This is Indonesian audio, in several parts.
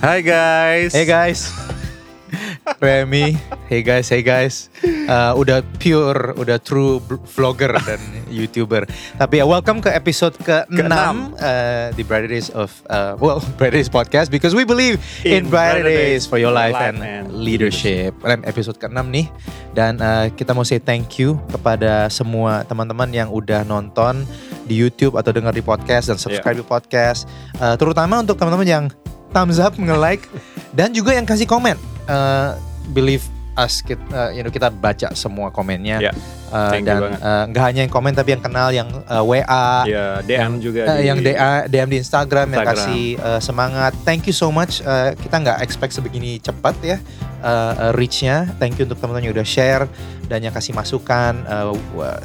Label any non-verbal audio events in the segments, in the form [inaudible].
Hai guys. Hey guys, Remy. Hey guys, hey guys. Uh, udah pure, udah true vlogger dan youtuber. Tapi ya welcome ke episode ke-6 Keenam. uh, di Brighter Days of uh, well [laughs] Brighter Days podcast because we believe in, In Brighter brighter Days days for your life, life and, and leadership. Rem episode ke-6 nih dan uh, kita mau say thank you kepada semua teman-teman yang udah nonton di YouTube atau dengar di podcast dan subscribe di podcast. Uh, terutama untuk teman-teman yang thumbs up, nge-like dan juga yang kasih komen. Uh, believe us kita, uh, you know, kita baca semua komennya. Ya, Uh, thank dan uh, nggak hanya yang komen tapi yang kenal yang uh, WA, Ya, DM juga Uh, di yang DA, DM di Instagram, yang Instagram. kasih uh, semangat. Thank you so much. Uh, kita nggak expect sebegini cepat ya uh, uh, reach-nya. Thank you untuk teman-teman yang udah share dan yang kasih masukan. Uh,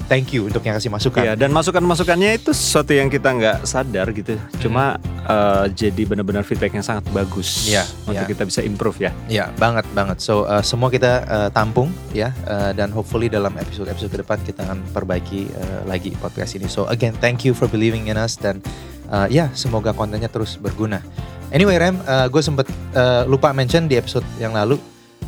thank you untuk yang kasih masukan. Iya, dan masukan-masukannya itu sesuatu yang kita nggak sadar gitu. Cuma eh, jadi benar-benar feedback yang sangat bagus Iya, untuk iya. kita bisa improve ya. Ya banget banget. So uh, semua kita uh, tampung ya uh, dan hopefully dalam episode-episode ke depan kita akan perbaiki uh, lagi podcast ini. So again thank you for believing in us dan uh, ya semoga kontennya terus berguna. Anyway Rem, gue sempet uh, lupa mention di episode yang lalu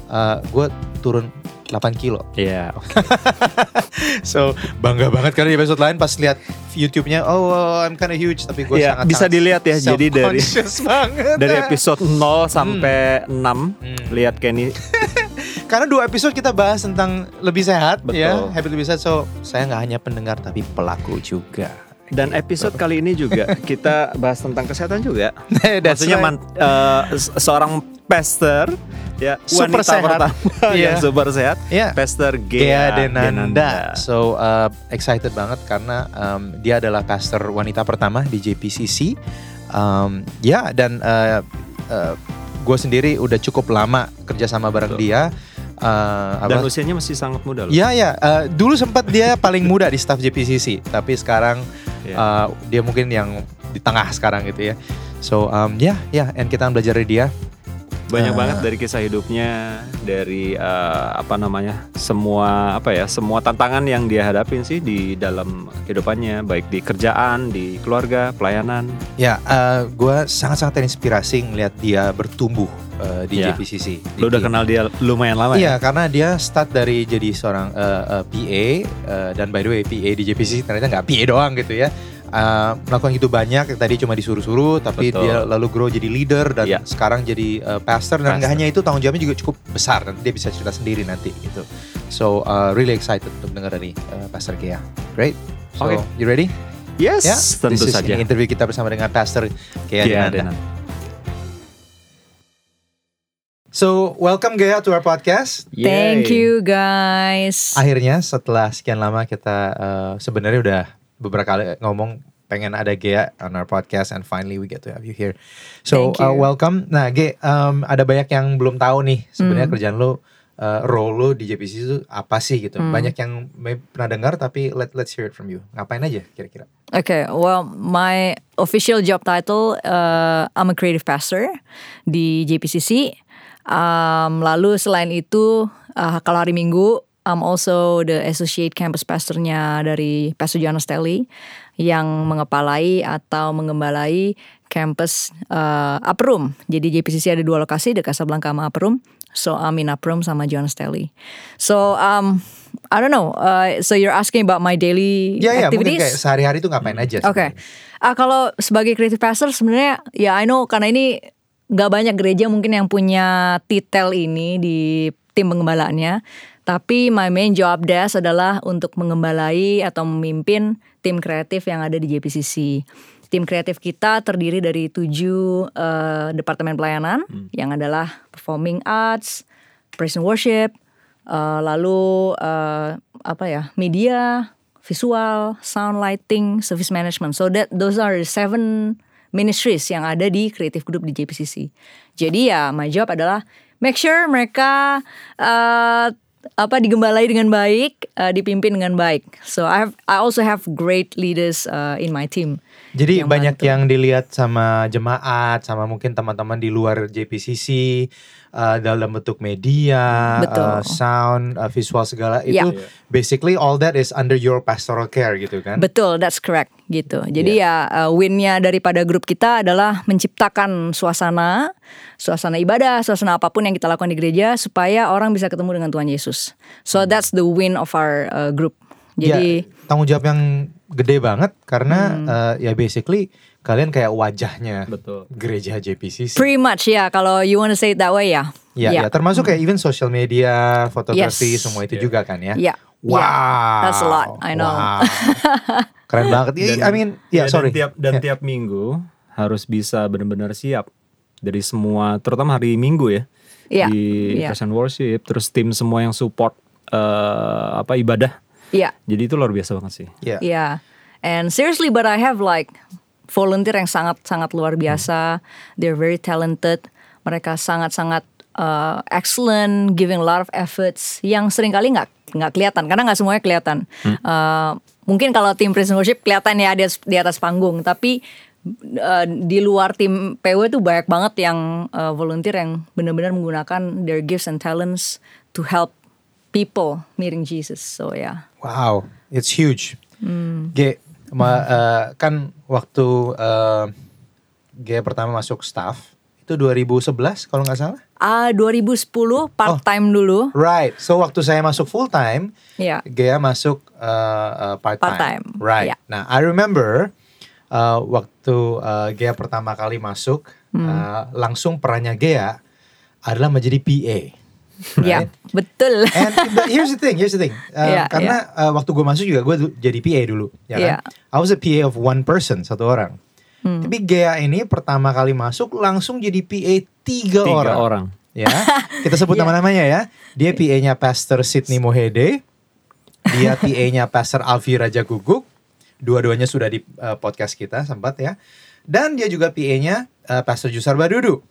uh, gue turun 8 kilo. Iya, oke. [laughs] So bangga banget karena di episode lain pas lihat YouTube-nya, oh I'm kinda huge tapi gue Iya, sangat bisa dilihat ya. Jadi dari banget. dari episode 0 sampai 6 Hmm. lihat Kenny [laughs] Karena dua episode kita bahas tentang lebih sehat Betul. ya, habit lebih sehat. So saya nggak hanya pendengar tapi pelaku juga. dan episode kali ini juga [laughs] kita bahas tentang kesehatan juga. [laughs] That's Maksudnya right. man- se- seorang pastor ya Super wanita sehat. pertama [laughs] yang super sehat, Iya. Pastor Gea Gea, Denanda. So uh, excited banget karena um, dia adalah pastor wanita pertama di JPCC. Um, ya dan uh, gue sendiri udah cukup lama kerja sama bareng Betul. dia. Uh, Dan apa? usianya masih sangat muda loh. Ya ya, uh, dulu sempat dia [laughs] paling muda di staff JPCC, tapi sekarang Iya. uh, dia mungkin yang di tengah sekarang gitu ya. So um, ya ya, and kita belajar dari dia. Banyak Eh. banget dari kisah hidupnya dari eh, apa namanya semua apa ya semua tantangan yang dia hadapin sih di dalam kehidupannya baik di kerjaan di keluarga pelayanan Ya, gue sangat-sangat terinspirasi ngelihat dia bertumbuh uh, di Ya. JPCC. lu udah kenal dia lumayan lama Iya, ya karena dia start dari jadi seorang uh, uh, PA uh, dan by the way PA di JPCC ternyata nggak PA doang gitu ya. Uh, melakukan itu banyak yang tadi cuma disuruh-suruh tapi Betul. dia lalu grow jadi leader dan Iya. sekarang jadi uh, pastor dan nggak hanya itu tanggung jawabnya juga cukup besar dan dia bisa cerita sendiri nanti gitu. So uh, really excited untuk dengar dari uh, Pastor Kia. Great. So Oke. you ready? yes Ya, tentu this is saja ini interview kita bersama dengan Pastor Kia Denanda. Denanda. So welcome Gaya to our podcast. Thank Yay. you guys. Akhirnya setelah sekian lama kita uh, sebenarnya udah beberapa kali ngomong pengen ada Gea on our podcast and finally we get to have you here. So uh, you. welcome. Nah, Ge, um, ada banyak yang belum tahu nih sebenarnya Hmm. kerjaan lo uh, role lo di JPC itu apa sih gitu. Hmm. Banyak yang pernah dengar tapi let let's hear it from you. Ngapain aja kira-kira? Okay, well, my official job title, uh, I'm a creative pastor di JPCC. Um, lalu selain itu, uh, kalau hari Minggu, I'm also the associate campus pastornya dari Pastor Jonas Telly yang mengepalai atau mengembalai campus uh, Upper Jadi JPCC ada dua lokasi, di Casablanca sama Room. So I'm in Room sama Jonas Telly. So um, I don't know. Uh, so you're asking about my daily Ya ya, mungkin activities? kayak sehari-hari tuh ngapain aja? Oke. sebenarnya? Ah kalau sebagai creative pastor sebenarnya ya I know karena ini nggak banyak gereja mungkin yang punya titel ini di tim pengembalaannya. Tapi my main job desk adalah untuk mengembalai atau memimpin tim kreatif yang ada di JPCC. Tim kreatif kita terdiri dari tujuh eh, departemen pelayanan yang adalah performing arts, praise and worship, eh, lalu eh, apa ya media, visual, sound lighting, service management. So that those are the seven ministries yang ada di creative group di JPCC. Jadi ya my job adalah make sure mereka eh, apa digembalai dengan baik, eh, dipimpin dengan baik. So I have I also have great leaders eh, in my team Jadi yang banyak bantu. yang dilihat sama jemaat, sama mungkin teman-teman di luar JPCC uh, dalam bentuk media, uh, Betul. sound, uh, visual segala Ya. itu basically all that is under your pastoral care gitu kan? Betul, that's correct gitu. Jadi ya uh, win-nya daripada grup kita adalah menciptakan suasana, suasana ibadah, suasana apa pun yang kita lakukan di gereja supaya orang bisa ketemu dengan Tuhan Yesus. So that's the win of our uh, group. Jadi ya, tanggung jawab yang gede banget karena Hmm. uh, ya basically kalian kayak wajahnya Betul. gereja JPCC. pretty much ya kalau you want to say it that way ya. Ya, ya, termasuk kayak even social media, fotografi, Yes. semua itu Yeah. juga kan ya. Ya. Wow, Yeah, that's a lot, I know. Wow. [laughs] Keren banget. I- I mean, ya dan sorry. tiap dan Ya. tiap minggu harus bisa benar-benar siap dari semua terutama hari Minggu ya. Iya, Di iya. Praise and Worship terus tim semua yang support eh, apa ibadah. Iya. Jadi itu luar biasa banget sih. Ya. Yeah. And seriously, but I have like volunteer yang sangat-sangat luar biasa. They're very talented. Mereka sangat-sangat uh, excellent, giving a lot of efforts. Yang sering kali nggak nggak kelihatan karena nggak semuanya kelihatan. Uh, mungkin kalau tim Prison Worship kelihatan ya di atas, di atas panggung, tapi uh, di luar tim PW itu banyak banget yang uh, volunteer yang benar-benar menggunakan their gifts and talents to help people meeting Jesus. So ya. Yeah. Wow, it's huge. Hmm. G, ma- eh, kan waktu eh, G pertama masuk staff itu 2011 kalau nggak salah. Ah 2010 part time dulu. Right. So waktu saya masuk full time, Iya. Gea masuk part time. Part-time, Right. iya. Nah, I remember uh, waktu uh, Gea pertama kali masuk, Hmm. uh, langsung perannya Gea adalah menjadi PA. Ya, right? betul. And but here's the thing, here's the thing. [laughs] Uh, Iya, karena uh, waktu gue masuk juga gue jadi PA dulu, ya kan? Iya. I was a PA of one person, satu orang. Hmm. Tapi Gea ini pertama kali masuk langsung jadi PA tiga, Tiga orang. orang. Ya, kita sebut Iya. [laughs] nama-namanya ya. Dia PA-nya Pastor Sidney Mohede. Dia PA-nya Pastor Alfi Raja Guguk. Dua-duanya sudah di uh, podcast kita sempat ya. Dan dia juga PA-nya uh, Pastor Jusar Badudu.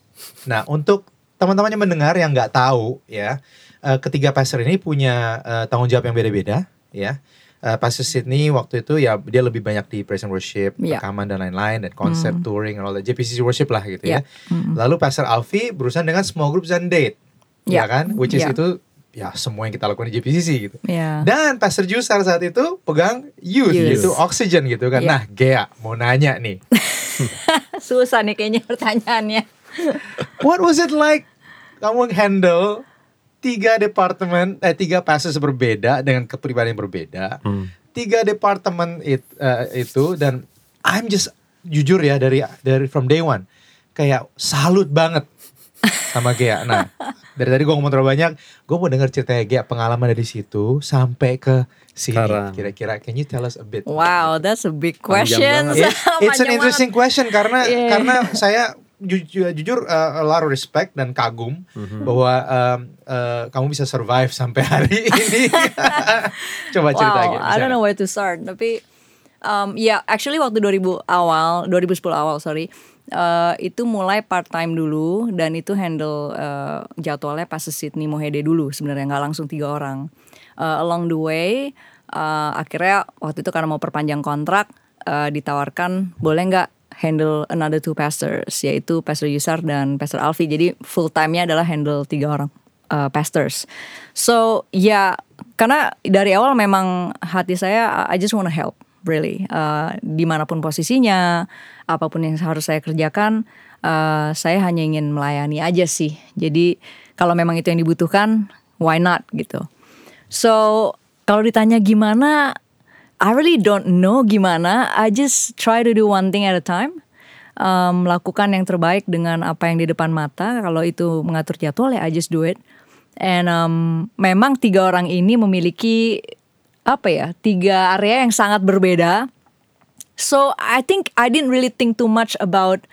Nah, untuk teman-teman yang mendengar yang nggak tahu ya, uh, ketiga pastor ini punya uh, tanggung jawab yang beda-beda ya. Uh, Pastor Sydney waktu itu ya dia lebih banyak di praise and worship, Iya. rekaman dan lain-lain dan konsep touring and all that JPCC worship lah gitu ya. Iya. Mm. Lalu Pastor Alfi berurusan dengan small groups and date. Ya Iya. kan? Which is Iya. itu ya semua yang kita lakukan di JPCC gitu. Ya. Dan Pastor Jusar saat itu pegang youth, Youth. yaitu oxygen gitu kan. Iya. Nah, Gea mau nanya nih. [laughs] Susah nih kayaknya pertanyaannya. What was it like kamu handle tiga departemen eh tiga pastors berbeda dengan kepribadian yang berbeda. Hmm. Tiga departemen it, eh, itu dan I'm just jujur ya dari dari from day one kayak salut banget sama Gea. Nah, dari tadi gue ngomong terlalu banyak, gue mau denger ceritanya Gea pengalaman dari situ sampai ke sini. Kira-kira, can you tell us a bit? Wow, that's a big question. It- it's an interesting question karena [laughs] Yeah. karena saya jujur, jujur uh, a lot of respect dan kagum Mhm. bahwa um, uh, kamu bisa survive sampai hari [laughs] ini. [laughs] Coba cerita Wow, gitu. I don't know where to start. Tapi um, ya actually waktu 2000 awal, 2010 awal sorry, uh, itu mulai part time dulu dan itu handle uh, jadwalnya pas Sydney Mohede dulu sebenarnya nggak langsung tiga orang. Uh, along the way, uh, akhirnya waktu itu karena mau perpanjang kontrak uh, ditawarkan boleh nggak handle another two pastors yaitu Pastor Yusar dan Pastor Alfi. Jadi full time-nya adalah handle tiga orang uh, pastors. So ya karena dari awal memang hati saya I just wanna help really Uh, di mana pun posisinya apa pun yang harus saya kerjakan uh, saya hanya ingin melayani aja sih. Jadi kalau memang itu yang dibutuhkan why not gitu. So kalau ditanya gimana I really don't know gimana. I just try to do one thing at a time. Um, melakukan yang terbaik dengan apa yang di depan mata. Kalau itu mengatur jadwal ya I just do it. And um, memang tiga orang ini memiliki apa ya tiga area yang sangat berbeda. So I think I didn't really think too much about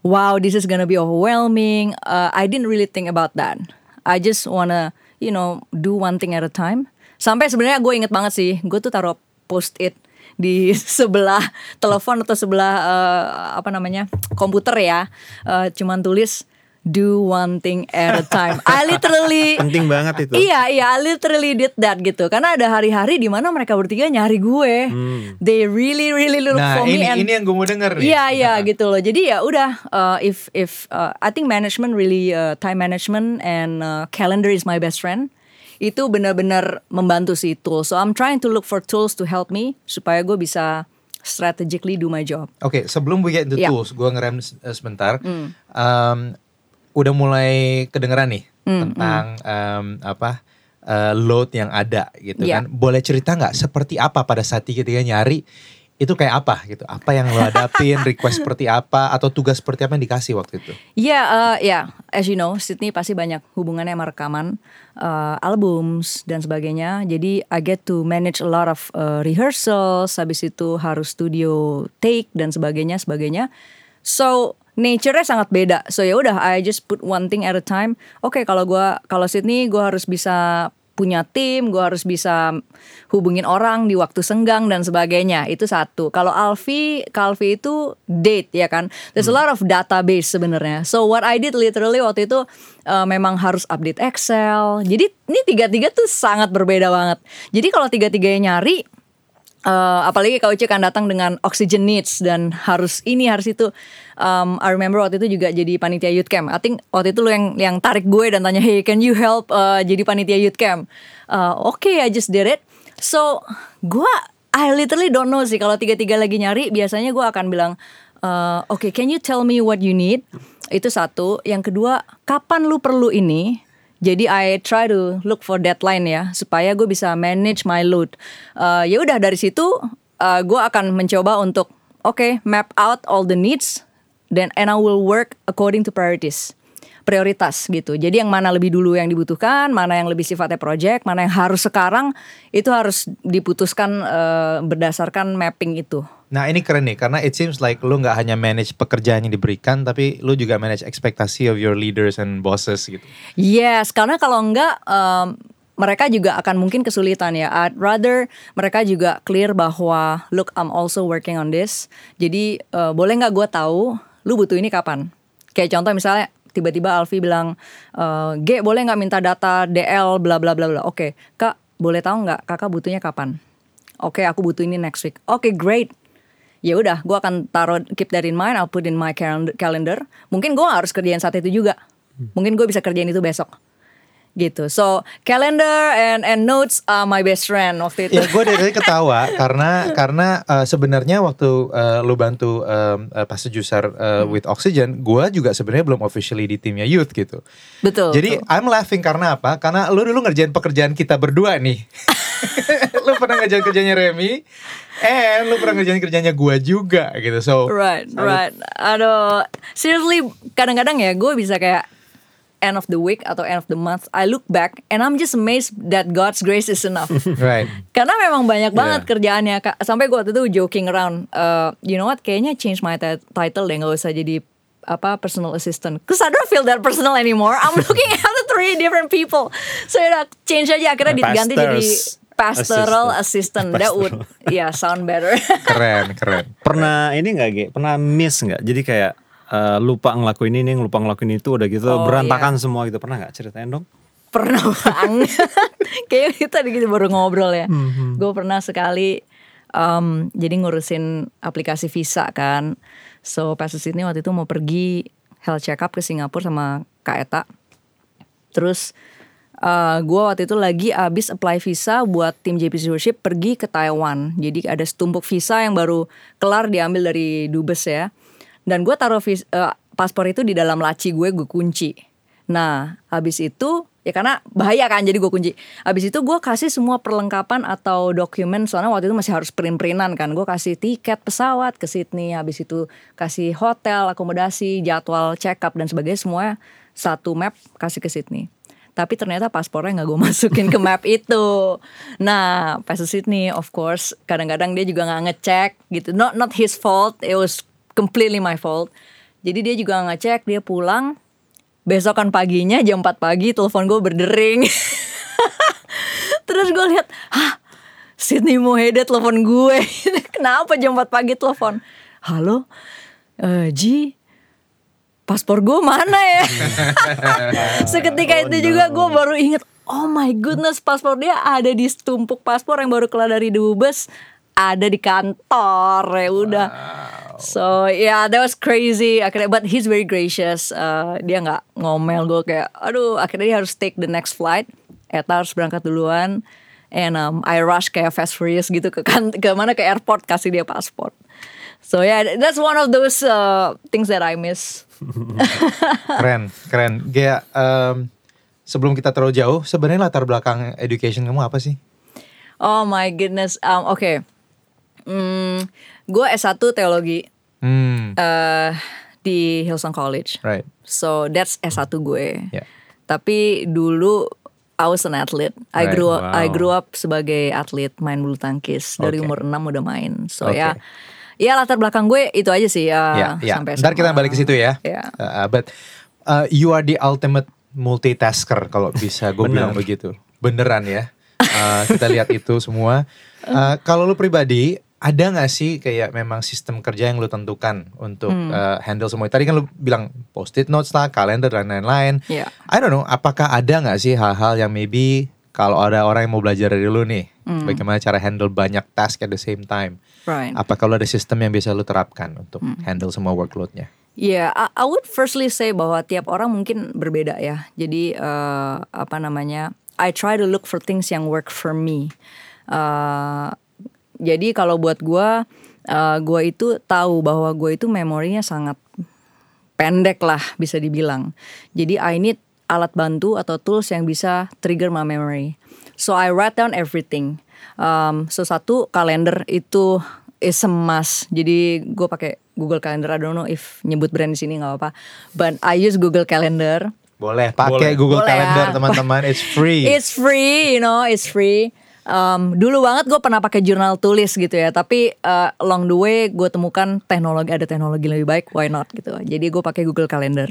wow this is gonna be overwhelming. Uh, I didn't really think about that. I just wanna you know do one thing at a time. Sampai sebenarnya gue inget banget sih, gue tuh taruh post it di [laughs] sebelah telepon atau sebelah eh, apa namanya komputer ya, Eh, cuman tulis do one thing at a time. I literally [laughs] Penting banget itu. Iya iya I literally did that gitu karena ada hari-hari di mana mereka bertiga nyari gue. They really really look Nah for me ini and ini yang gue mau denger nih. Iya iya gitu loh. Jadi ya udah uh, if if uh, I think management really uh, time management and uh, calendar is my best friend. Itu benar-benar membantu si tool. So I'm trying to look for tools to help me supaya gue bisa strategically do my job. Oke, sebelum we get into Ya. tools, gue ngerem eh, sebentar. Hmm. Um, udah mulai kedengeran nih Hmm, tentang um, apa uh, load yang ada gitu Ya. kan. Boleh cerita nggak seperti apa pada saat ketika nyari itu kayak apa gitu? Apa yang lo hadapin, request seperti apa, atau tugas seperti apa yang dikasih waktu itu? Iya, uh, ya, as you know, Sydney pasti banyak hubungannya sama rekaman, uh, albums dan sebagainya. Jadi I get to manage a lot of uh, rehearsals, habis itu harus studio take dan sebagainya, sebagainya. So nature-nya sangat beda. So ya udah, I just put one thing at a time. Oke, kalau gua kalau Sydney, gua harus bisa punya tim, gue harus bisa hubungin orang di waktu senggang dan sebagainya. Itu satu. Kalau Alfi, Kalvi itu date ya kan. There's a lot of database sebenarnya. So what I did literally waktu itu uh, memang harus update Excel. Jadi ini tiga-tiga tuh sangat berbeda banget. Jadi kalau tiga-tiganya nyari Uh, apalagi Kak Uci kan datang dengan oxygen needs dan harus ini harus itu. Um, I remember waktu itu juga jadi panitia youth camp. I think waktu itu lu yang yang tarik gue dan tanya, hey can you help uh, jadi panitia youth camp? Uh, Oke, I just did it. So gue I literally don't know sih kalau tiga-tiga lagi nyari biasanya gue akan bilang, uh, oke can you tell me what you need? Itu satu. Yang kedua, kapan lu perlu ini? Jadi I try to look for deadline ya supaya gue bisa manage my load. Uh, ya udah dari situ uh, gue akan mencoba untuk oke map out all the needs then and I will work according to priorities. Prioritas gitu. Jadi yang mana lebih dulu yang dibutuhkan, mana yang lebih sifatnya project, mana yang harus sekarang itu harus diputuskan uh, berdasarkan mapping itu. Nah ini keren nih karena it seems like lu nggak hanya manage pekerjaan yang diberikan, tapi lu juga manage ekspektasi of your leaders and bosses gitu. Yes, karena kalau enggak um, mereka juga akan mungkin kesulitan ya. I'd rather mereka juga clear bahwa look I'm also working on this. Jadi uh, boleh nggak gue tahu lu butuh ini kapan? Kayak contoh misalnya tiba-tiba Alfi bilang, uh, G boleh nggak minta data DL bla bla bla bla. Oke, kak boleh tahu nggak kakak butuhnya kapan? Oke, aku butuh ini next week. Oke, great. Ya udah, gue akan taruh keep that in mind. I'll put in my calend- calendar. Mungkin gue harus kerjain saat itu juga. Mungkin gue bisa kerjain itu besok. Gitu. So calendar and and notes are my best friend waktu itu. Ya gue dari tadi ketawa [laughs] karena karena uh, sebenarnya waktu uh, lu bantu um, uh, pas Jusar uh, Hmm. with Oxygen, gue juga sebenarnya belum officially di timnya youth gitu. Betul. Jadi betul. I'm laughing karena apa? Karena lu dulu ngerjain pekerjaan kita berdua nih. [laughs] [laughs] lu pernah ngerjain kerjanya Remy, and lu pernah ngerjain kerjanya gue juga gitu. So Right, salut. right. Aduh, seriously kadang-kadang ya gue bisa kayak end of the week atau end of the month, I look back and I'm just amazed that God's grace is enough. [laughs] Right. Karena memang banyak banget Yeah. kerjaannya Kak. Sampai gue waktu itu joking around, uh, you know what? Kayaknya change my ti- title deh, nggak usah jadi apa personal assistant. Cause I don't feel that personal anymore. I'm [laughs] looking at the three different people. So ya change aja akhirnya diganti jadi pastoral assistant. assistant. That would [laughs] yeah sound better. [laughs] Keren, keren. Pernah ini nggak Ge? Pernah miss nggak? Jadi kayak eh, lupa ngelakuin ini, lupa ngelakuin itu, udah gitu Oh, berantakan semua gitu. Pernah nggak ceritain dong? pernah [laughs] banget kayak kita gitu baru ngobrol ya gue pernah sekali um, jadi ngurusin aplikasi visa kan so pas di sini waktu itu mau pergi health check up ke Singapura sama Kak Eta terus uh, gue waktu itu lagi abis apply visa buat tim JP Worship pergi ke Taiwan jadi ada setumpuk visa yang baru kelar diambil dari dubes ya dan gue taruh vis- eh, paspor itu di dalam laci gue gue kunci Nah, habis itu ya karena bahaya kan jadi gue kunci. Habis itu gue kasih semua perlengkapan atau dokumen soalnya waktu itu masih harus print-printan kan. Gue kasih tiket pesawat ke Sydney, habis itu kasih hotel, akomodasi, jadwal check up dan sebagainya semua satu map kasih ke Sydney. Tapi ternyata paspornya nggak gue [laughs] masukin ke map itu. Nah, pas Sydney, of course, kadang-kadang dia juga nggak ngecek gitu. Not not his fault, it was completely my fault. Jadi dia juga nggak ngecek, dia pulang, besokan paginya jam 4 pagi telepon gue berdering. [laughs] Terus gue lihat hah? Sydney Mohede telepon gue. [laughs] Kenapa jam 4 pagi telepon? Halo? Eh, Ji paspor gue mana ya? [laughs] Seketika itu juga gue baru inget, oh my goodness paspor dia ada di tumpuk paspor yang baru keluar dari dubes ada di kantor ya udah. So yeah, that was crazy. Akhirnya, but he's very gracious. Uh, dia nggak ngomel gue kayak, aduh, akhirnya dia harus take the next flight. Eta harus berangkat duluan. And um, I rush kayak fast furious gitu ke kan ke mana ke airport kasih dia paspor. So yeah, that's one of those uh, things that I miss. [laughs] keren, keren. Gaya, um, sebelum kita terlalu jauh, sebenarnya latar belakang education kamu apa sih? Oh my goodness. Um, Oke. Okay. Hmm, gue S1 teologi Hmm, uh, di Hillsong College. right. So that's S1 gue. Ya. Tapi dulu I was an athlete. I Right, grew up, I wow. grew up sebagai atlet main bulu tangkis dari Oke. umur 6 udah main. So Oke. ya ya latar belakang gue itu aja sih ya, Ya, ya. sampai Ntar kita balik ke situ ya. Ya. Uh, but uh, you are the ultimate multitasker kalau bisa gue bilang begitu. Beneran ya. Uh, kita lihat itu semua. Uh, kalau lu pribadi ada nggak sih kayak memang sistem kerja yang lu tentukan untuk Hmm. uh, handle semua? Tadi kan lu bilang post-it notes lah, kalender dan lain-lain. Ya. I don't know, apakah ada nggak sih hal-hal yang maybe kalau ada orang yang mau belajar dari lu nih, Hmm. bagaimana cara handle banyak task at the same time? Right. Apakah lu ada sistem yang bisa lu terapkan untuk Hmm. handle semua workloadnya? Ya, I, I would firstly say bahwa tiap orang mungkin berbeda ya. Jadi eh, apa namanya? I try to look for things yang work for me. Eh, jadi kalau buat gua, eh, gua itu tahu bahwa gue itu memorinya sangat pendek lah bisa dibilang. Jadi I need alat bantu atau tools yang bisa trigger my memory. So I write down everything. Um, so satu kalender itu is a must. Jadi gue pakai Google Calendar. I don't know if nyebut brand di sini nggak apa-apa. But I use Google Calendar. Boleh pakai. Google Boleh Calendar ya. teman-teman, it's free. [laughs] It's free, you know, it's free. Um, dulu banget gue pernah pakai jurnal tulis gitu ya, tapi uh, along the way gue temukan teknologi ada teknologi lebih baik, why not gitu. Jadi gue pakai Google Calendar.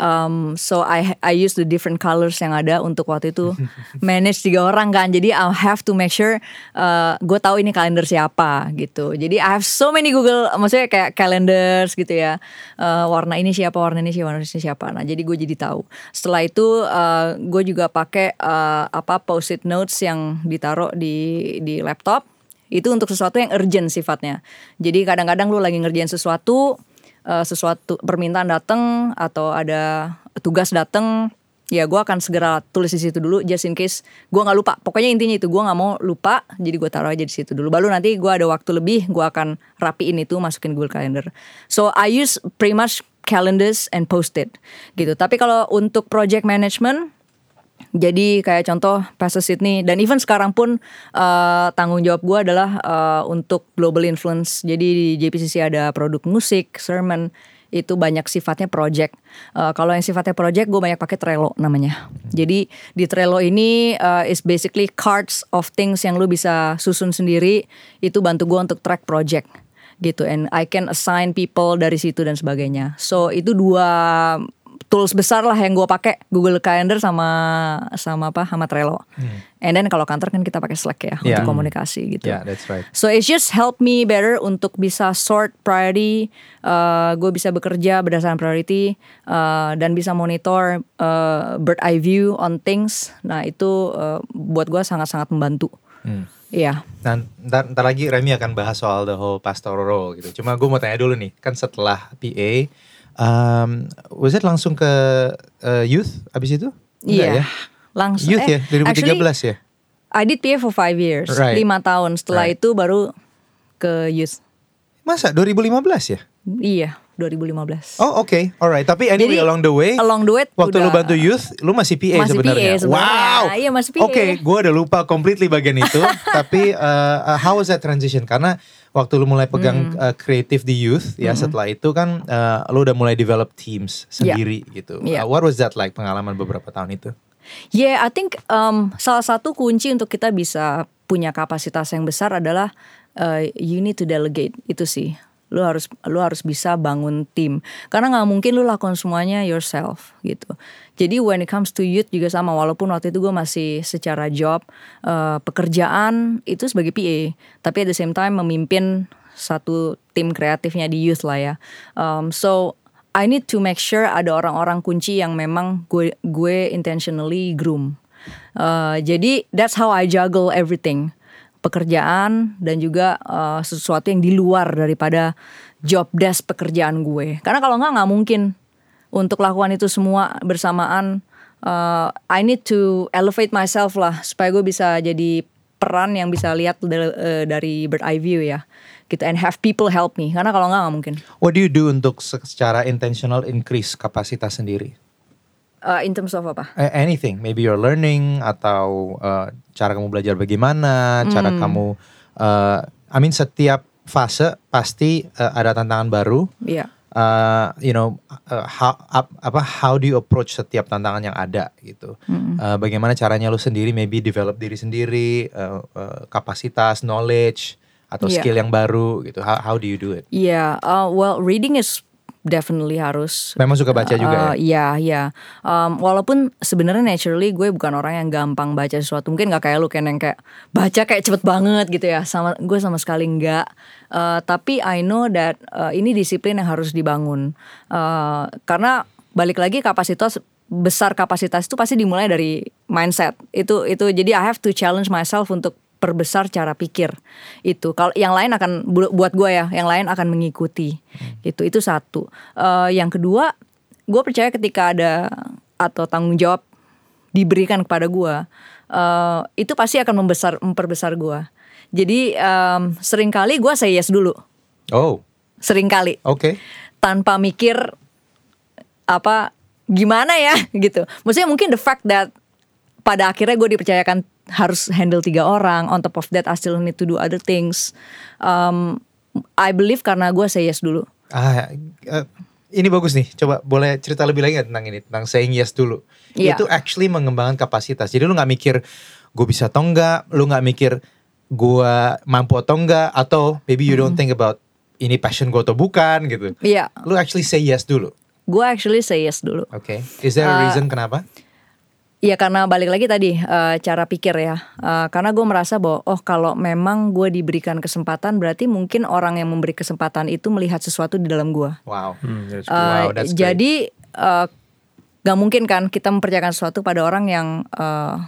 Um, so I I use the different colors yang ada untuk waktu itu [laughs] manage tiga orang kan. Jadi I have to make sure uh, gue tahu ini kalender siapa gitu. Jadi I have so many Google, maksudnya kayak calendars gitu ya. Uh, warna ini siapa, warna ini siapa, warna ini siapa. Nah jadi gue jadi tahu. Setelah itu uh, gue juga pakai uh, apa post-it notes yang ditaruh di di laptop itu untuk sesuatu yang urgent sifatnya. Jadi kadang-kadang lu lagi ngerjain sesuatu, uh, sesuatu permintaan datang atau ada tugas datang, ya gue akan segera tulis di situ dulu just in case gue nggak lupa. Pokoknya intinya itu gue nggak mau lupa, jadi gue taruh aja di situ dulu. Baru nanti gue ada waktu lebih, gue akan rapiin itu masukin Google Calendar. So I use pretty much calendars and post-it gitu. Tapi kalau untuk project management jadi kayak contoh Pastor Sydney dan even sekarang pun eh, tanggung jawab gue adalah eh, untuk global influence. Jadi di JPCC ada produk musik, sermon itu banyak sifatnya project. Eh, kalau yang sifatnya project gue banyak pakai Trello namanya. Jadi di Trello ini eh, is basically cards of things yang lu bisa susun sendiri. Itu bantu gue untuk track project gitu and I can assign people dari situ dan sebagainya. So itu dua tools besar lah yang gue pakai Google Calendar sama sama apa sama Trello. And then kalau kantor kan kita pakai Slack ya Yeah. untuk komunikasi gitu. Yeah, that's right. So it's just help me better untuk bisa sort priority, uh, gue bisa bekerja berdasarkan priority uh, dan bisa monitor uh, bird eye view on things. Nah itu uh, buat gue sangat-sangat membantu. Hmm. Iya. Nah, ntar, ntar lagi Remy akan bahas soal the whole pastoral role gitu. Cuma gue mau tanya dulu nih, kan setelah PA, um, was it langsung ke uh, youth abis itu? Iya. ya? Langsung. Youth eh, ya, 2013 actually, ya? I did PA for five years, Right. lima tahun. Setelah Right. itu baru ke youth. Masa 2015 ya? Iya, 2015. Oh oke, alright. Tapi anyway Jadi, along the way, along the way waktu lu udah- bantu youth, lu masih PA Masih sebenarnya. PA sebenarnya. Wow. Iya, masih PA. Oke, gue udah lupa completely bagian itu. [laughs] tapi uh, uh, how was that transition? Karena waktu lu mulai pegang Hmm. uh, kreatif di youth, ya setelah itu kan uh, lu udah mulai develop teams Iya. sendiri gitu. Iya. Uh, what was that like pengalaman beberapa tahun itu? Yeah, I think um, salah satu kunci untuk kita bisa punya kapasitas yang besar adalah uh, you need to delegate itu sih. Lu harus lu harus bisa bangun tim. Karena nggak mungkin lu lakukan semuanya yourself gitu. Jadi when it comes to youth juga sama. Walaupun waktu itu gue masih secara job uh, pekerjaan itu sebagai PA, tapi at the same time memimpin satu tim kreatifnya di youth lah ya. Um, so I need to make sure ada orang-orang kunci yang memang gue gue intentionally groom. Uh, jadi that's how I juggle everything, pekerjaan dan juga uh, sesuatu yang di luar daripada job desk pekerjaan gue. Karena kalau nggak nggak mungkin untuk lakukan itu semua bersamaan. Uh, I need to elevate myself lah supaya gue bisa jadi peran yang bisa lihat dari, uh, dari bird eye view ya gitu and have people help me karena kalau nggak nggak mungkin What do you do untuk secara intentional increase kapasitas sendiri? uh, in terms of apa Anything, maybe you're learning atau uh, cara kamu belajar bagaimana, cara kamu, uh, I mean setiap fase pasti uh, ada tantangan baru. Iya Uh, you know, uh, how ap- apa how do you approach setiap tantangan yang ada gitu? Uh, bagaimana caranya lu sendiri maybe develop diri sendiri, uh, uh, kapasitas, knowledge atau Iya. skill yang baru gitu? How, how do you do it? Iya, uh, well reading is definitely harus. Memang suka baca juga Uh, ya? Iya, iya. Um, walaupun sebenarnya naturally gue bukan orang yang gampang baca sesuatu. Mungkin nggak kayak lu Ken yang kayak baca kayak cepet banget gitu ya. Sama gue sama sekali nggak. Uh, tapi I know that uh, ini disiplin yang harus dibangun. Uh, karena balik lagi kapasitas besar kapasitas itu pasti dimulai dari mindset. Itu itu jadi I have to challenge myself untuk perbesar cara pikir. Itu. Kalau yang lain akan bu- buat gue ya yang lain akan mengikuti. Itu itu satu. Eh, yang kedua gue percaya ketika ada atau tanggung jawab diberikan kepada gue eh, itu pasti akan membesar memperbesar gue jadi em, sering kali gue say yes dulu. Oh, sering kali. Oke. tanpa mikir apa gimana ya [laughs] gitu. Maksudnya mungkin the fact that pada akhirnya gue dipercayakan harus handle tiga orang. On top of that, I still need to do other things. Um, I believe karena gue say yes dulu. Ah, eh, ini bagus nih. Coba boleh cerita lebih lagi tentang ini, tentang saying yes dulu. Iya. Itu actually mengembangkan kapasitas. Jadi lu nggak mikir gue bisa atau enggak, lu nggak mikir gue mampu atau enggak, atau maybe you don't think about ini passion gue atau bukan gitu. Iya, Lu actually say yes dulu. gue actually say yes dulu. Oke. Is there a reason kenapa? Iya karena balik lagi tadi eh, cara pikir ya. Eh, karena gue merasa bahwa oh kalau memang gue diberikan kesempatan berarti mungkin orang yang memberi kesempatan itu melihat sesuatu di dalam gue. Wow. Hmm, that's Uh, Wow, that's great. jadi uh, gak mungkin kan kita mempercayakan sesuatu pada orang yang uh,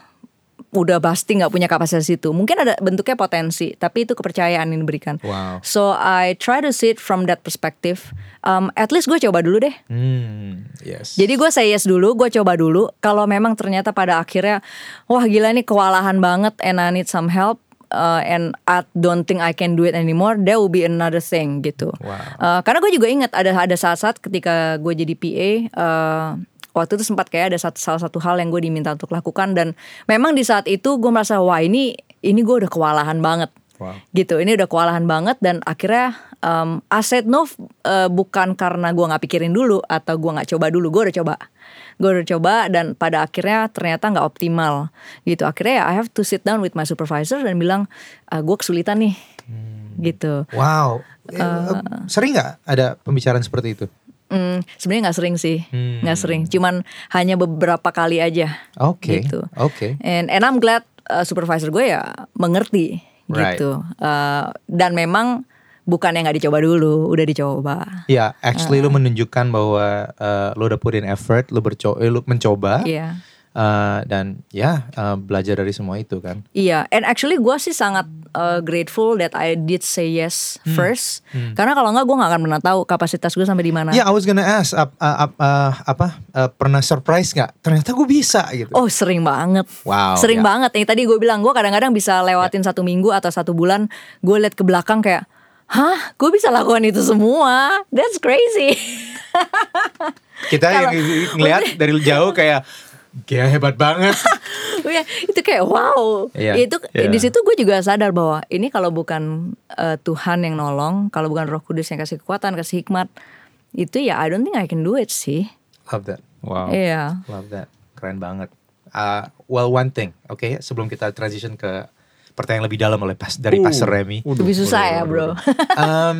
udah pasti nggak punya kapasitas itu. Mungkin ada bentuknya potensi, tapi itu kepercayaan yang diberikan. Wow. So I try to see it from that perspective. Um, at least gue coba dulu deh. Hmm, yes. Jadi gue say yes dulu, gue coba dulu. Kalau memang ternyata pada akhirnya, wah gila nih kewalahan banget and I need some help. uh, and I don't think I can do it anymore, there will be another thing gitu. Wow. Uh, karena gue juga ingat ada ada saat-saat ketika gue jadi PA, uh, waktu itu sempat kayak ada satu, salah satu hal yang gue diminta untuk lakukan. Dan memang di saat itu gue merasa wah ini ini gue udah kewalahan banget. Wow. gitu ini udah kewalahan banget dan akhirnya um, I said no uh, bukan karena gue nggak pikirin dulu atau gue nggak coba dulu gue udah coba. Gue udah coba dan pada akhirnya ternyata nggak optimal. Gitu akhirnya ya I have to sit down with my supervisor dan bilang "Ah, gue kesulitan nih. Gitu. Wow. Eh, sering nggak ada pembicaraan seperti itu? Hmm, sebenarnya nggak sering sih. Hmm. nggak sering. Cuman hanya beberapa kali aja. Oke. gitu. Oke. and and I'm glad uh, supervisor gue ya mengerti. Right. gitu. Uh, dan memang bukan yang nggak dicoba dulu udah dicoba. Ya, actually lu menunjukkan bahwa uh, lu udah put in effort, lu bercoba, lu mencoba, iya uh, dan ya uh, belajar dari semua itu kan. iya and actually gue sih sangat uh, grateful that I did say yes Hmm. first karena kalau nggak gue nggak akan pernah tahu kapasitas gue sampai di mana Ya, I was gonna ask, uh, ap- uh, apa uh, pernah surprise nggak? Ternyata gue bisa gitu. Oh sering banget, Wow, sering ya. banget. Yang tadi gue bilang gue kadang-kadang bisa lewatin satu minggu atau satu bulan, gue liat ke belakang kayak, hah, gue bisa lakukan itu semua. That's crazy. [laughs] Kita yang ngeliat dari jauh kayak, kayak hebat banget. [laughs] Iya, itu kayak wow. Iya, Itu iya. di situ gue juga sadar bahwa ini kalau bukan eh, Tuhan yang nolong, kalau bukan Roh Kudus yang kasih kekuatan, kasih hikmat, itu ya I don't think I can do it sih. Love that, Wow. Iya. love that, keren banget. Uh, well, one thing, oke, sebelum kita transition ke pertanyaan lebih dalam oleh pas dari Uh, Pastor Remy. waduh, Lebih susah waduh, ya waduh, bro. waduh. um,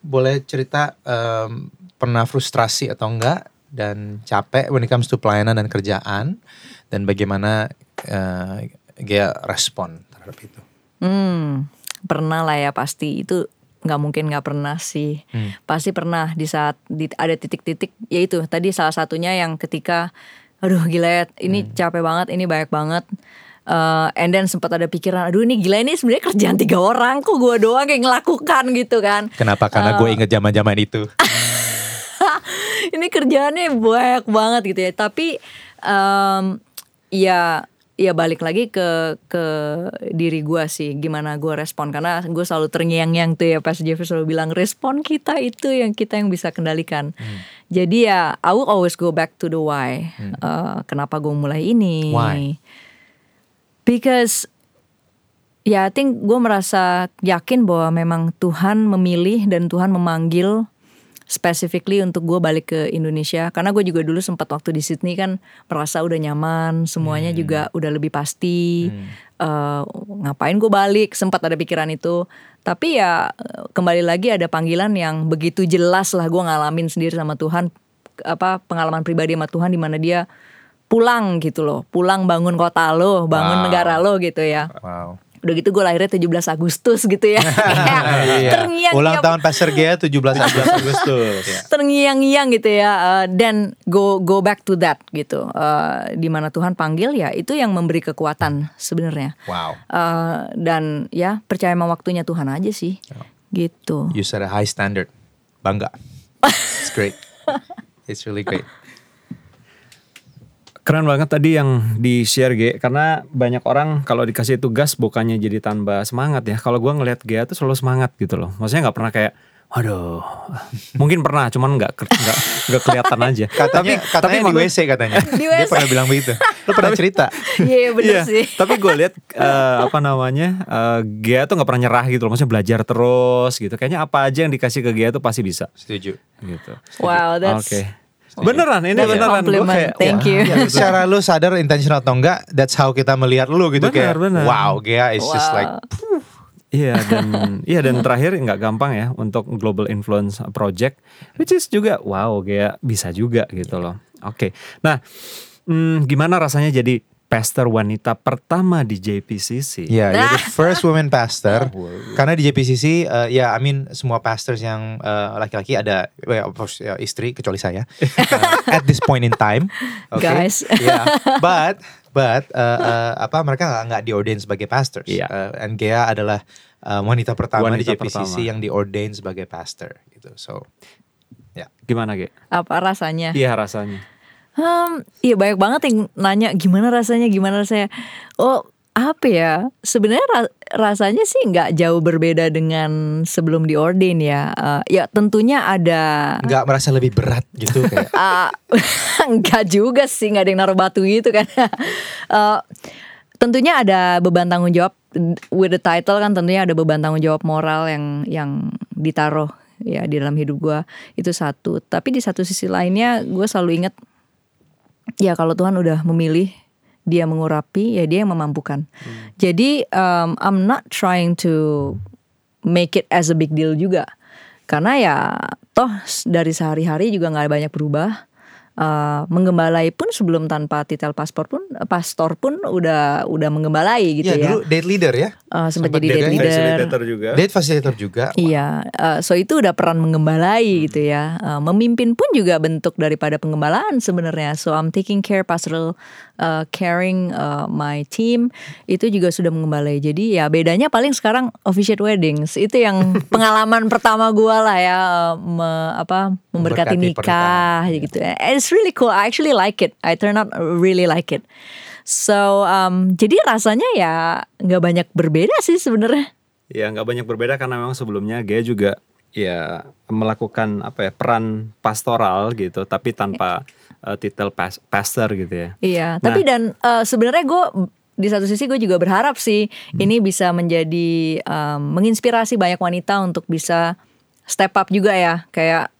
boleh cerita um, pernah frustrasi atau enggak dan capek when it comes to pelayanan dan kerjaan dan bagaimana uh, dia respon terhadap itu. Hmm, pernah lah ya pasti itu nggak mungkin nggak pernah sih. Hmm. Pasti pernah di saat di, ada titik-titik yaitu tadi salah satunya yang ketika aduh gila ya, ini Hmm. capek banget, ini banyak banget. Eh, and then sempat ada pikiran, aduh ini gila ini sebenarnya kerjaan tiga orang, kok gue doang yang ngelakukan gitu kan. Kenapa? Karena gue inget zaman-zaman itu. [laughs] ini kerjaannya banyak banget gitu ya. Tapi em, ya ya balik lagi ke ke diri gua sih. Gimana gua respon. Karena gue selalu terngiang-ngiang tuh ya pas Jeffrey selalu bilang respon kita itu yang kita yang bisa kendalikan. Jadi ya I will always go back to the why. Eh, kenapa gue mulai ini? Why? because ya I think gue merasa yakin bahwa memang Tuhan memilih dan Tuhan memanggil specifically untuk gue balik ke Indonesia. Karena gue juga dulu sempat waktu di Sydney kan merasa udah nyaman semuanya juga udah lebih pasti. Eh, ngapain gue balik? Sempat ada pikiran itu. Tapi ya eh, kembali lagi ada panggilan yang begitu jelas lah gue ngalamin sendiri sama Tuhan. Apa pengalaman pribadi sama Tuhan di mana dia pulang gitu loh. Pulang bangun kota lo bangun Wow. negara lo gitu ya. Wow. Udah gitu gue lahirnya 17 Agustus gitu ya [laughs] Kayak terngiang Iya. Ulang tahun Pastor Gea 17 Agustus. [laughs] Terngiang-ngiang gitu ya eh, dan go go back to that gitu Eh, di mana Tuhan panggil ya itu yang memberi kekuatan sebenarnya Wow. Eh, dan ya percaya sama waktunya Tuhan aja sih gitu You set a high standard. Bangga. It's great. [laughs] It's really great. Keren banget tadi yang di share G karena banyak orang kalau dikasih tugas bukannya jadi tambah semangat ya. Kalau gua ngelihat G tuh selalu semangat gitu loh. Maksudnya nggak pernah kayak Waduh, [laughs] mungkin pernah, cuman nggak ke- nggak nggak kelihatan aja. [laughs] Katanya, katanya di maksud- WC katanya. Di Dia WC. pernah bilang begitu. Lo pernah cerita? [laughs] iya bener Iya, sih tapi gue lihat eh, apa namanya eh, Gia tuh nggak pernah nyerah gitu loh, maksudnya belajar terus gitu. Kayaknya apa aja yang dikasih ke Gia tuh pasti bisa Setuju. gitu. wow that's Oke, beneran ini that's a beneran. Compliment. kayak, thank you Ya, secara lu sadar intentional atau enggak, that's how kita melihat lu gitu Benar, kayak. benar. Wow, Gea is just Wow. like Iya dan iya dan terakhir nggak gampang ya untuk global influence project, which is juga wow kayak bisa juga gitu loh. Oke, nah hmm, gimana rasanya jadi pastor wanita pertama di JPCC? Ya, you're the [laughs] first woman pastor. Wow. Karena di JPCC, uh, ya, I mean semua pastors yang uh, laki-laki ada, well, of course, ya, istri kecuali saya. Uh, [laughs] at this point in time, okay? Guys. [laughs] Yeah, but but uh, uh, apa mereka nggak nggak diordain sebagai pastors. Iya. Uh, and Gea adalah uh, wanita pertama di Wanita JPCC pertama. yang diordain sebagai pastor gitu. So, Gimana Ge? apa rasanya Iya rasanya. Hmm, iya banyak banget yang nanya gimana rasanya, gimana rasanya. Oh, apa ya? Sebenarnya ra- rasanya sih nggak jauh berbeda dengan sebelum diordain ya. Eh, ya tentunya ada nggak merasa lebih berat gitu [laughs] kayak. Ah, [laughs] enggak juga sih, nggak ada yang naruh batu gitu kan. [laughs] Eh, tentunya ada beban tanggung jawab with the title kan tentunya ada beban tanggung jawab moral yang yang ditaruh ya di dalam hidup gua itu satu. Tapi di satu sisi lainnya gue selalu ingat ya kalau Tuhan udah memilih dia mengurapi ya dia yang memampukan. Jadi um, I'm not trying to make it as a big deal juga. Karena ya toh dari sehari-hari juga nggak banyak berubah. Uh, menggembalai pun sebelum tanpa titel paspor pun pastor pun udah udah menggembalai gitu ya, ya. dulu date leader ya. Uh, sempat sempat jadi date date leader. Facilitator juga. Date facilitator juga. Iya, uh, so itu udah peran menggembalai gitu ya. Uh, memimpin pun juga bentuk daripada penggembalaan sebenarnya. So I'm taking care pastoral uh, caring uh, my team itu juga sudah menggembalai. Jadi ya bedanya paling sekarang officiate weddings itu yang [laughs] pengalaman pertama gua lah ya uh, me- apa memberkati, Memberkati nikah pernikahan. gitu. And It's really cool. I actually like it. I turn out really like it. So um, jadi rasanya ya nggak banyak berbeda sih sebenarnya. Ya nggak banyak berbeda karena memang sebelumnya Gia juga ya melakukan apa ya peran pastoral gitu, tapi tanpa eh, titel pas- pastor gitu ya. Iya, tapi dan eh, sebenarnya gue di satu sisi gue juga berharap sih ini bisa menjadi em, menginspirasi banyak wanita untuk bisa step up juga ya, kayak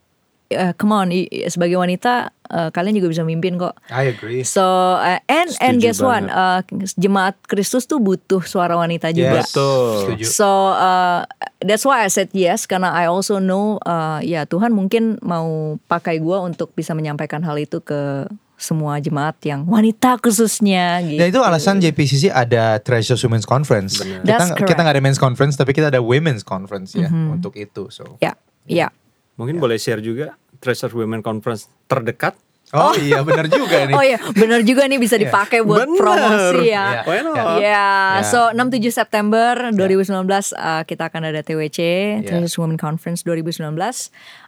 eh, come on, sebagai wanita eh, kalian juga bisa mimpin kok. I agree. So eh, and and Setuju guess what, Eh, jemaat Kristus tuh butuh suara wanita juga. Yes. Betul. Setuju. So uh, that's why I said yes karena I also know uh, ya Tuhan mungkin mau pakai gua untuk bisa menyampaikan hal itu ke semua jemaat yang wanita khususnya gitu. Dan itu alasan JPCC ada Treasures Women's Conference. That's Kita correct. kita nggak ada Men's Conference tapi kita ada Women's Conference ya untuk itu. So. Ya, ya. Mungkin boleh share juga Treasure Women Conference terdekat. Oh, iya benar juga nih. [laughs] Oh ya, benar juga nih bisa dipakai buat Bener. promosi Iya. ya. Why not? Ya, Ya. so 6-7 September 2019 uh, kita akan ada TWC Treasures Women Conference 2019. Um,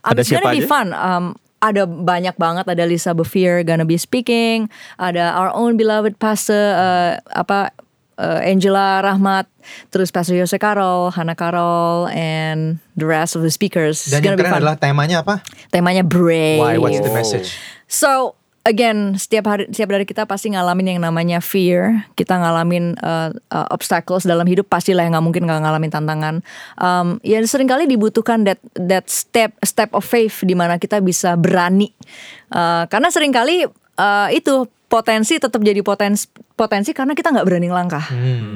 Ada siapa gonna be aja? fun. Um, ada banyak banget. Ada Lisa Befir gonna be speaking. Ada our own beloved pastor uh, apa uh, Angela Rahmat, terus Pastor Yose Carol, Hannah Carol, and the rest of the speakers. Dan yang keren adalah temanya apa? Temanya brave. Why? What's the message? So again, setiap hari setiap dari kita pasti ngalamin yang namanya fear. Kita ngalamin uh, uh, obstacles dalam hidup pastilah yang nggak mungkin nggak ngalamin tantangan. Um, ya sering kali dibutuhkan that that step step of faith di mana kita bisa berani. Uh, karena sering kali uh, itu potensi tetap jadi potensi potensi karena kita nggak berani langkah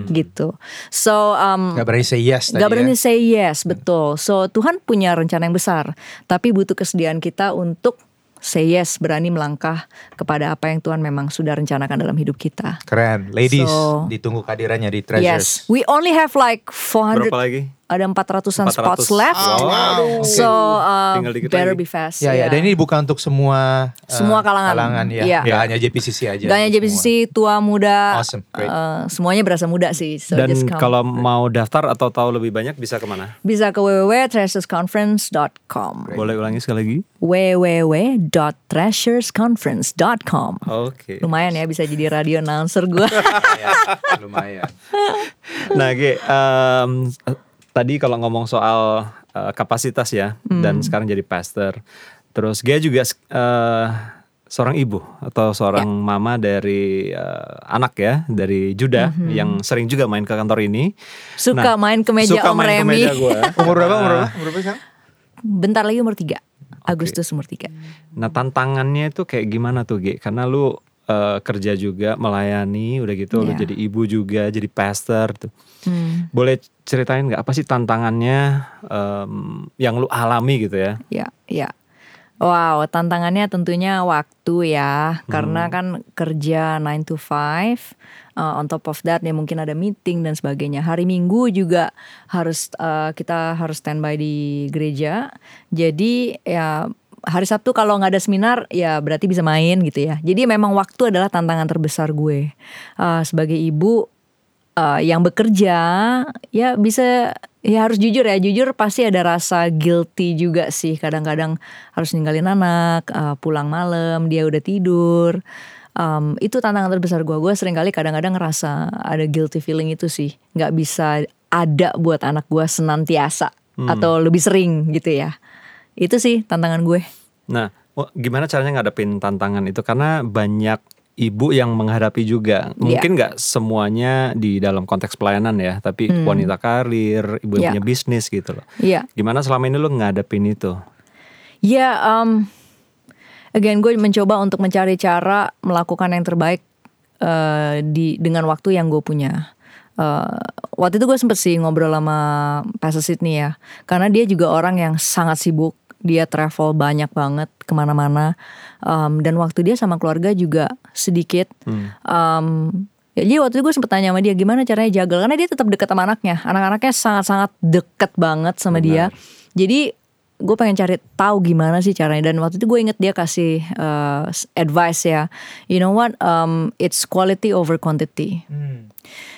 gitu. So um, Gak berani say yes tadi Gak berani ya. say yes, betul. So Tuhan punya rencana yang besar, tapi butuh kesediaan kita untuk say yes, berani melangkah kepada apa yang Tuhan memang sudah rencanakan dalam hidup kita. Keren. Ladies, So- ditunggu kehadirannya di Yes, Treasures. we only have like 400 Berapa lagi? Ada 400-an 400. spots left. Oh, wow. So uh, better lagi. be fast. Ya, ya, dan ini bukan untuk semua uh, Semua kalangan. kalangan ya. Iya. Gak hanya JPCC aja. Gak hanya semua. JPCC, tua, muda, Awesome, great. uh, semuanya berasa muda sih. So Dan kalau mau daftar atau tahu lebih banyak bisa ke mana? bisa ke www.treasuresconference.com Boleh ulangi sekali lagi? www.treasuresconference.com Oke. Lumayan ya bisa jadi radio announcer gue [laughs] Lumayan, lumayan. [laughs] Nah, Ge, em, eh, tadi kalau ngomong soal eh, kapasitas ya, dan sekarang jadi pastor. Terus Ge juga eh, seorang ibu atau seorang mama dari eh, anak ya, dari Judah yang sering juga main ke kantor ini. Suka main ke meja suka Om main ke meja gua. [laughs] Umur berapa? Umur berapa? Umur berapa? Bentar lagi umur 3 Agustus umur 3 Nah tantangannya itu kayak gimana tuh Ge? Karena lu eh, kerja juga melayani, udah gitu lu Iya. jadi ibu juga, jadi pastor tuh. Hmm, Boleh ceritain nggak apa sih tantangannya em, yang lu alami gitu ya? Ya, ya. Wow, tantangannya tentunya waktu ya, karena kan kerja 9 to 5. uh, on top of that ya mungkin ada meeting dan sebagainya. Hari Minggu juga harus uh, kita harus standby di gereja. Jadi ya hari Sabtu kalau nggak ada seminar ya berarti bisa main gitu ya. Jadi memang waktu adalah tantangan terbesar gue. Uh, sebagai ibu uh, yang bekerja ya bisa ya harus jujur ya jujur pasti ada rasa guilty juga sih. Kadang-kadang harus ninggalin anak uh, pulang malam dia udah tidur. Um, itu tantangan terbesar gue. Gue sering kali kadang-kadang ngerasa ada guilty feeling itu sih. Nggak bisa ada buat anak gue senantiasa atau lebih sering gitu ya itu sih tantangan gue Nah, gimana caranya ngadepin tantangan itu? Karena banyak ibu yang menghadapi juga. Mungkin nggak semuanya di dalam konteks pelayanan ya, tapi wanita karir, ibu yang Ya. punya bisnis gitu loh. Iya Gimana selama ini lu ngadepin itu? Ya, um, again gue mencoba untuk mencari cara melakukan yang terbaik uh, di dengan waktu yang gue punya. Uh, waktu itu gue sempet sih ngobrol sama Pastor Sydney ya, karena dia juga orang yang sangat sibuk. Dia travel banyak banget ke mana-mana, um, dan waktu dia sama keluarga juga sedikit. Um, ya, jadi waktu itu gue sempet tanya sama dia gimana caranya jaga, karena dia tetap dekat sama anaknya. Anak-anaknya sangat-sangat deket banget sama dia. Jadi gue pengen cari tahu gimana sih caranya. Dan waktu itu gue inget dia kasih uh, advice ya. You know what? Um, it's quality over quantity.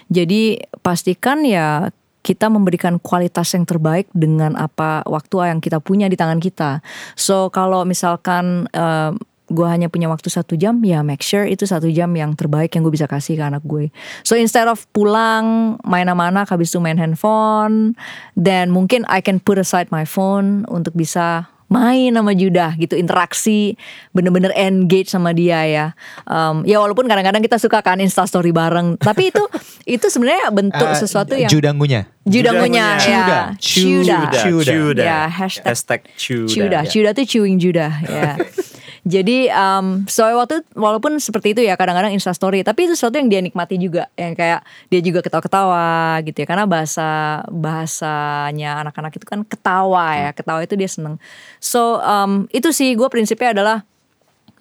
Jadi pastikan ya kita memberikan kualitas yang terbaik dengan apa waktu yang kita punya di tangan kita. So kalau misalkan uh, gue hanya punya waktu satu jam ya make sure itu satu jam yang terbaik yang gue bisa kasih ke anak gue so instead of pulang main sama habis itu main handphone dan mungkin I can put aside my phone untuk bisa main sama Judah gitu interaksi bener-bener engage sama dia ya um, ya walaupun kadang-kadang kita suka kan instastory bareng tapi itu [laughs] itu sebenarnya bentuk Eh, sesuatu yang Judangunya. Judangunya ya Cuda. Cuda. Ya, hashtag. Cuda, Cuda tuh chewing Juda ya. [laughs] Jadi um, so waktu walaupun seperti itu ya kadang-kadang instastory tapi itu sesuatu yang dia nikmati juga. Yang kayak dia juga ketawa-ketawa gitu ya karena bahasa bahasanya anak-anak itu kan ketawa ya ketawa itu dia seneng. So um, itu sih gue prinsipnya adalah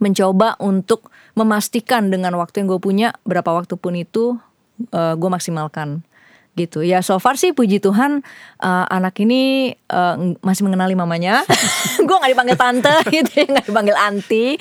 mencoba untuk memastikan dengan waktu yang gue punya berapa waktu pun itu uh, gue maksimalkan gitu. Ya so far sih puji Tuhan uh, anak ini uh, masih mengenali mamanya. [laughs] Gue nggak dipanggil tante [laughs] gitu ya nggak dipanggil anti.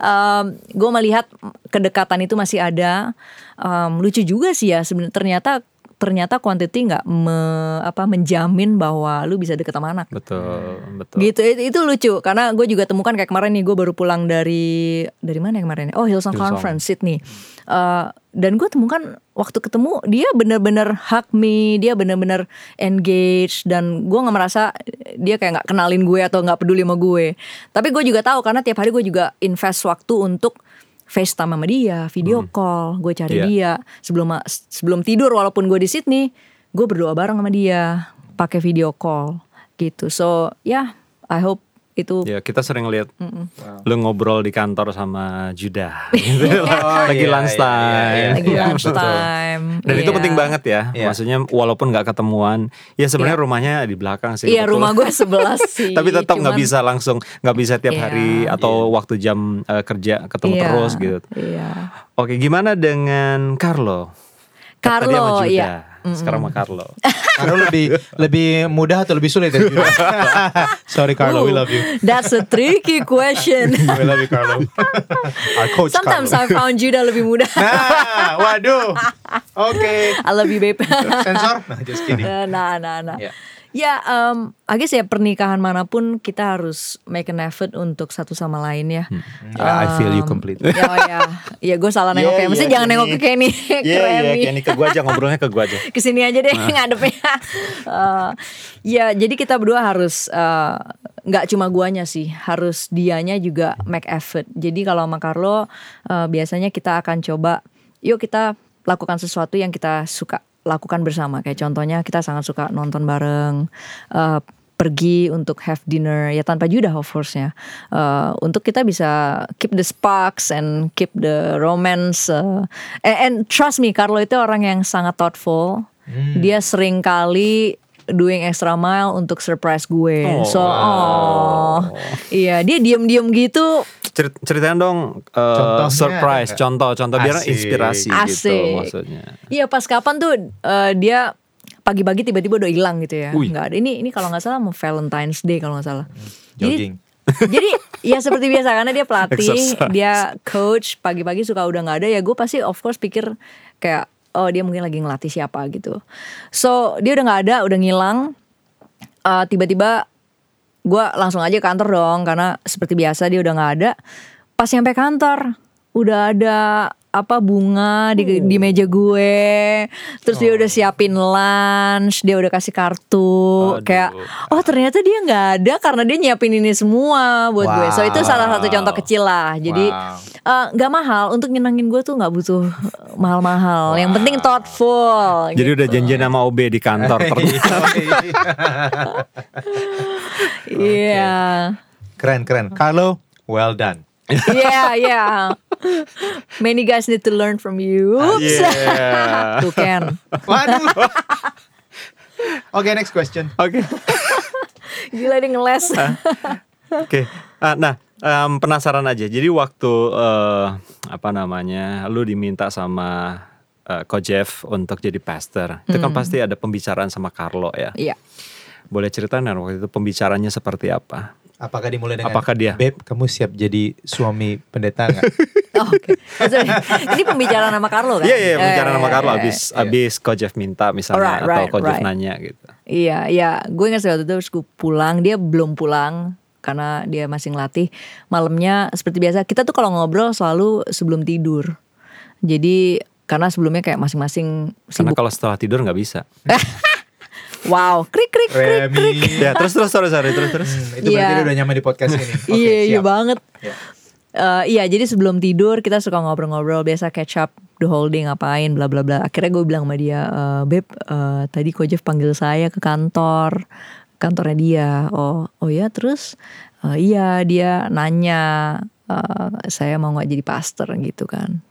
Um, gue melihat kedekatan itu masih ada. Um, lucu juga sih ya sebenarnya ternyata ternyata quantity nggak me, apa menjamin bahwa lu bisa deket sama anak. Betul, betul. Gitu itu, itu lucu karena gue juga temukan kayak kemarin nih gue baru pulang dari dari mana ya kemarin? Oh Hillsong, Hillsong. Conference Sydney. Uh, dan gue temukan waktu ketemu dia bener-bener hug me, dia bener-bener engage dan gue nggak merasa dia kayak nggak kenalin gue atau nggak peduli sama gue. Tapi gue juga tahu karena tiap hari gue juga invest waktu untuk FaceTime sama dia, video hmm. call, gue cari yeah. dia sebelum sebelum tidur walaupun gue di Sydney, gue berdoa bareng sama dia, pakai video call gitu. So ya, yeah, I hope itu ya kita sering lihat mm -mm. lu ngobrol di kantor sama Judah [laughs] gitu. oh, lagi iya, lunch time iya, iya, iya. lagi lunch time dan itu penting banget ya yeah. maksudnya walaupun nggak ketemuan ya sebenarnya yeah. rumahnya di belakang sih iya rumah gue sebelah [laughs] sih tapi tetap nggak bisa langsung nggak bisa tiap yeah. hari atau yeah. waktu jam uh, kerja ketemu yeah. terus gitu yeah. oke gimana dengan Carlo Carlo iya sekarang sama Carlo. [laughs] Carlo lebih lebih mudah atau lebih sulit dari Judah? [laughs] Sorry Carlo, Ooh, we love you. That's a tricky question. [laughs] we love you Carlo. Our coach Sometimes Carlo. I found Judah lebih mudah. nah, waduh. Oke. Okay. I love you babe. Sensor? Nah, just kidding. Nah, nah, nah. Yeah. Ya, um, I guess ya pernikahan mana pun kita harus make an effort untuk satu sama lain ya. Hmm. Yeah, um, I feel you completely. Ya, ya, ya gue salah nengok yeah, ya. Mesti yeah, jangan nengok ke Kenny, yeah, ke Remy. Yeah, Kenny ke gue aja ngobrolnya ke gue aja. [laughs] Ke sini aja deh nah. ngadepnya. uh, [laughs] ya, jadi kita berdua harus uh, nggak cuma guanya sih, harus dianya juga make effort. Jadi kalau sama Carlo uh, biasanya kita akan coba, yuk kita lakukan sesuatu yang kita suka lakukan bersama. Kayak contohnya kita sangat suka nonton bareng, uh, pergi untuk have dinner ya tanpa judah of course ya. Uh, untuk kita bisa keep the sparks and keep the romance. Uh, and, and trust me, Carlo itu orang yang sangat thoughtful. Hmm. Dia sering kali doing extra mile untuk surprise gue. Oh, so, oh, iya dia diem-diem gitu Cerit ceritain dong uh, surprise, contoh-contoh biar inspirasi gitu Asik. gitu maksudnya. Iya pas kapan tuh uh, dia pagi-pagi tiba-tiba udah hilang gitu ya. Enggak ada. Ini ini kalau nggak salah mau Valentine's Day kalau nggak salah. Jogging. Jadi, jadi ya seperti biasa karena dia pelatih, dia coach pagi-pagi suka udah nggak ada ya gue pasti of course pikir kayak oh dia mungkin lagi ngelatih siapa gitu. So dia udah nggak ada, udah ngilang. Uh, tiba-tiba gue langsung aja kantor dong karena seperti biasa dia udah nggak ada pas nyampe kantor udah ada apa bunga di, di oh. meja gue terus oh. dia udah siapin lunch dia udah kasih kartu Aduh. kayak oh ternyata dia nggak ada karena dia nyiapin ini semua buat wow. gue so itu salah satu contoh kecil lah jadi eh, nggak wow. uh, mahal untuk nyenangin gue tuh nggak butuh mahal-mahal wow. yang penting thoughtful jadi gitu. udah janjian sama OB di kantor [laughs] [laughs] iya yeah. keren keren Carlo well done yeah, yeah. Many guys need to learn from you. Oops. Yeah. [laughs] Tuh Ken. Waduh. Oke, okay, next question. Oke. Okay. [laughs] Gila dia ngeles. Oke. Okay. Uh, nah, um, penasaran aja. Jadi waktu uh, apa namanya, lu diminta sama uh, Coach Jeff untuk jadi pastor, itu kan hmm. pasti ada pembicaraan sama Carlo ya. Iya. Boleh ceritain waktu itu pembicaranya seperti apa? Apakah dimulai dengan Apakah dia? Beb, kamu siap jadi suami pendeta nggak? oh, [laughs] Oke. Okay. Ini pembicaraan sama Carlo kan? Iya, iya, pembicaraan sama Carlo abis yeah. abis Coach Jeff minta misalnya right, atau Coach right. Jeff nanya gitu. Iya, iya. Gue ingat waktu itu terus gue pulang, dia belum pulang karena dia masih ngelatih. Malamnya seperti biasa, kita tuh kalau ngobrol selalu sebelum tidur. Jadi karena sebelumnya kayak masing-masing Karena kalau setelah tidur nggak bisa. [laughs] Wow, krik krik krik krik. Ya, terus terus sorry sorry terus terus. Hmm, itu yeah. berarti dia udah nyaman di podcast ini. [laughs] Okay, iya, iya banget. Yeah. Uh, iya, jadi sebelum tidur kita suka ngobrol-ngobrol biasa catch up the whole day ngapain bla bla bla. Akhirnya gue bilang sama dia, uh, "Beb, uh, tadi Jeff panggil saya ke kantor." Kantornya dia. Oh, oh ya, terus uh, iya dia nanya uh, saya mau nggak jadi pastor gitu kan.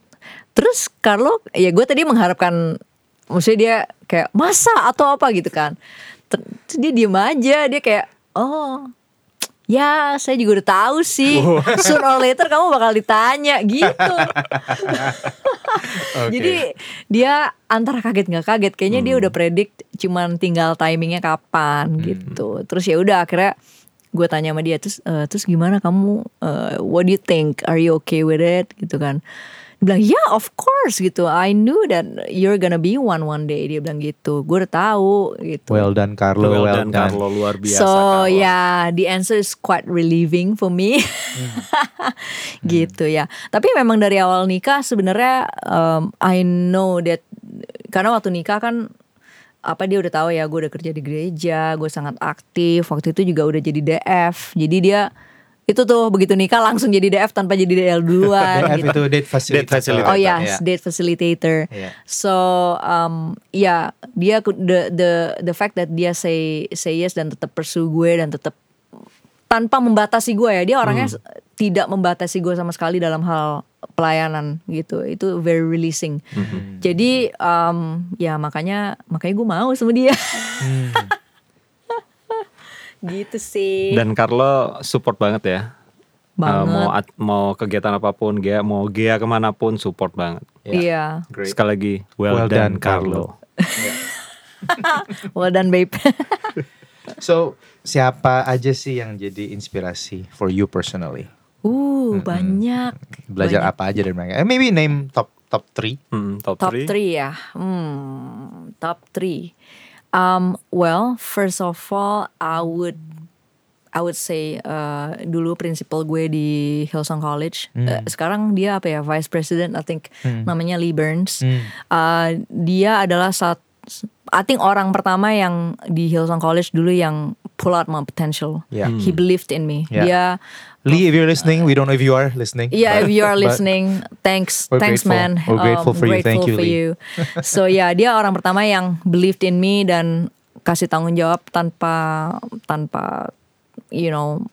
Terus Carlo, ya gue tadi mengharapkan maksudnya dia kayak masa? atau apa gitu kan. Terus dia diem aja dia kayak oh Ya, saya juga udah tahu sih. [laughs] Sooner or later kamu bakal ditanya gitu. Jadi dia antara kaget nggak kaget, kayaknya dia udah predict cuman tinggal timingnya kapan gitu. Terus ya udah akhirnya gue tanya sama dia terus "Eh, terus gimana kamu? Eh, what do you think? Are you okay with it? Gitu kan dia bilang yeah of course gitu. I knew that you're gonna be one one day. Dia bilang gitu. Gue udah tahu gitu. Well done Carlo, Well well, done, done. Carlo. Luar biasa. so Carlo. yeah the answer is quite relieving for me. [laughs] Gitu ya. Tapi memang dari awal nikah sebenarnya um, I know that karena waktu nikah kan apa dia udah tahu ya gue udah kerja di gereja gue sangat aktif. Waktu itu juga udah jadi DF jadi dia itu tuh begitu nikah langsung jadi DF tanpa jadi DL duluan [laughs] DF gitu. itu date facilitator. Date facilitator. Oh ya, Iya. date facilitator. Iya. So um ya dia ku- the the the fact that dia say say yes dan tetap pursue gue dan tetap tanpa membatasi gue ya dia orangnya s- tidak membatasi gue sama sekali dalam hal pelayanan gitu itu very releasing jadi um, ya makanya makanya gue mau sama dia gitu sih Dan Carlo support banget ya. Uh, banget mau at- mau kegiatan apa pun, Gea mau Gea ke mana pun support banget. iya Great. Sekali lagi, well, Well done, done, Carlo. [laughs] well done babe [laughs] So siapa aja sih yang jadi inspirasi for you personally? uh banyak Belajar Banyak. apa aja dari mereka? Eh, maybe name top top 3 Hmm, top, Top 3. 3 ya. Hmm, top 3. Um, well, first of all, I would I would say uh, dulu principal gue di Hillsong College. Uh, sekarang dia apa ya vice president, I think namanya Lee Burns. Uh, dia adalah saat I think orang pertama yang di Hillsong College dulu yang pull out my potential. Yeah. He believed in me. Yeah. Dia Lee, if you're listening, we don't know if you are listening. Yeah, if you are [laughs] listening, thanks, we're thanks grateful. man. We're grateful for you. Thank you, for Lee. you. [laughs] So ya, dia orang pertama yang believed in me dan kasih tanggung jawab tanpa tanpa you know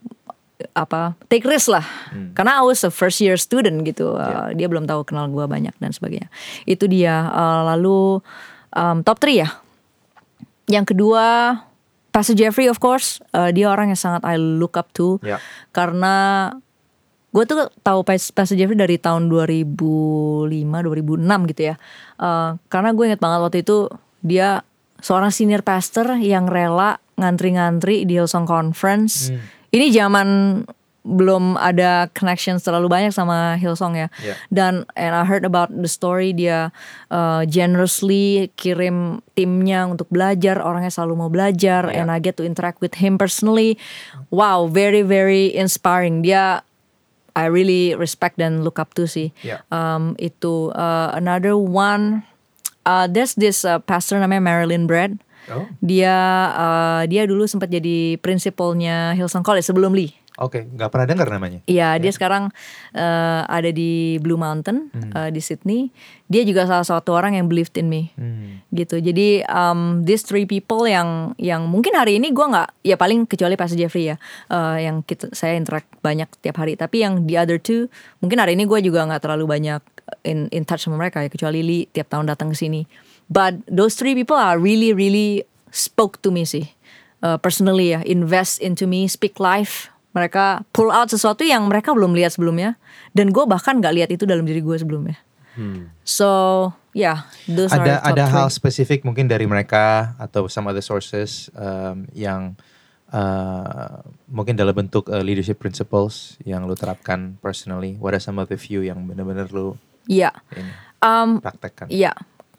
apa take risk lah. Hmm. Karena I was a first year student gitu. Uh, Dia belum tahu kenal gua banyak dan sebagainya. Itu dia. Uh, lalu um, top 3 ya. Yang kedua Pastor Jeffrey of course. Uh, dia orang yang sangat I look up to Ya. karena gue tuh tahu Pas- Pastor Jeffrey dari tahun 2005 2006 gitu ya Eh, karena gue inget banget waktu itu dia seorang senior pastor yang rela ngantri-ngantri di Hillsong Conference ini zaman belum ada connection terlalu banyak sama Hillsong ya. Ya. dan and I heard about the story dia uh, generously kirim timnya untuk belajar orangnya selalu mau belajar and I get to interact with him personally. Wow very very inspiring. Dia I really respect dan look up to sih. Yeah. um, itu uh, another one uh, there's this uh, pastor namanya Marilyn Brad. Oh, dia uh, dia dulu sempat jadi prinsipalnya Hillsong College sebelum Lee oke, nggak pernah dengar namanya. Iya, dia sekarang eh, ada di Blue Mountain eh, di Sydney. Dia juga salah satu orang yang believed in me, Hmm. gitu. Jadi um, these three people yang yang mungkin hari ini gua nggak, ya paling kecuali Pastor Jeffrey ya, eh, yang kita saya interact banyak tiap hari. Tapi yang the other two, mungkin hari ini gua juga nggak terlalu banyak in in touch sama mereka ya, kecuali Lee tiap tahun datang ke sini. But those three people are really really spoke to me sih, Eh, personally ya, invest into me, speak life mereka pull out sesuatu yang mereka belum lihat sebelumnya dan gue bahkan nggak lihat itu dalam diri gue sebelumnya so yeah those Ada are top ada three. hal spesifik mungkin dari mereka atau some other sources um, yang uh, mungkin dalam bentuk uh, leadership principles yang lu terapkan personally. What are some of the few yang benar-benar lu Iya. ini Um, praktekkan? Iya.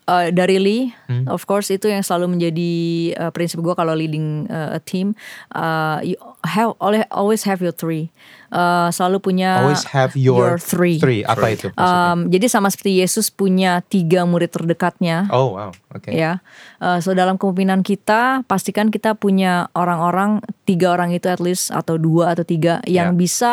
Uh, dari Lee, Hmm. of course itu yang selalu menjadi uh, prinsip gue kalau leading uh, a team. Uh, you have always always have your three. Uh, selalu punya Always have your, three. Apa itu? maksudnya? Um, jadi sama seperti Yesus punya tiga murid terdekatnya. oh wow, oke. ya. Eh, so dalam kepemimpinan kita pastikan kita punya orang-orang tiga orang itu at least atau dua atau tiga yang Ya. bisa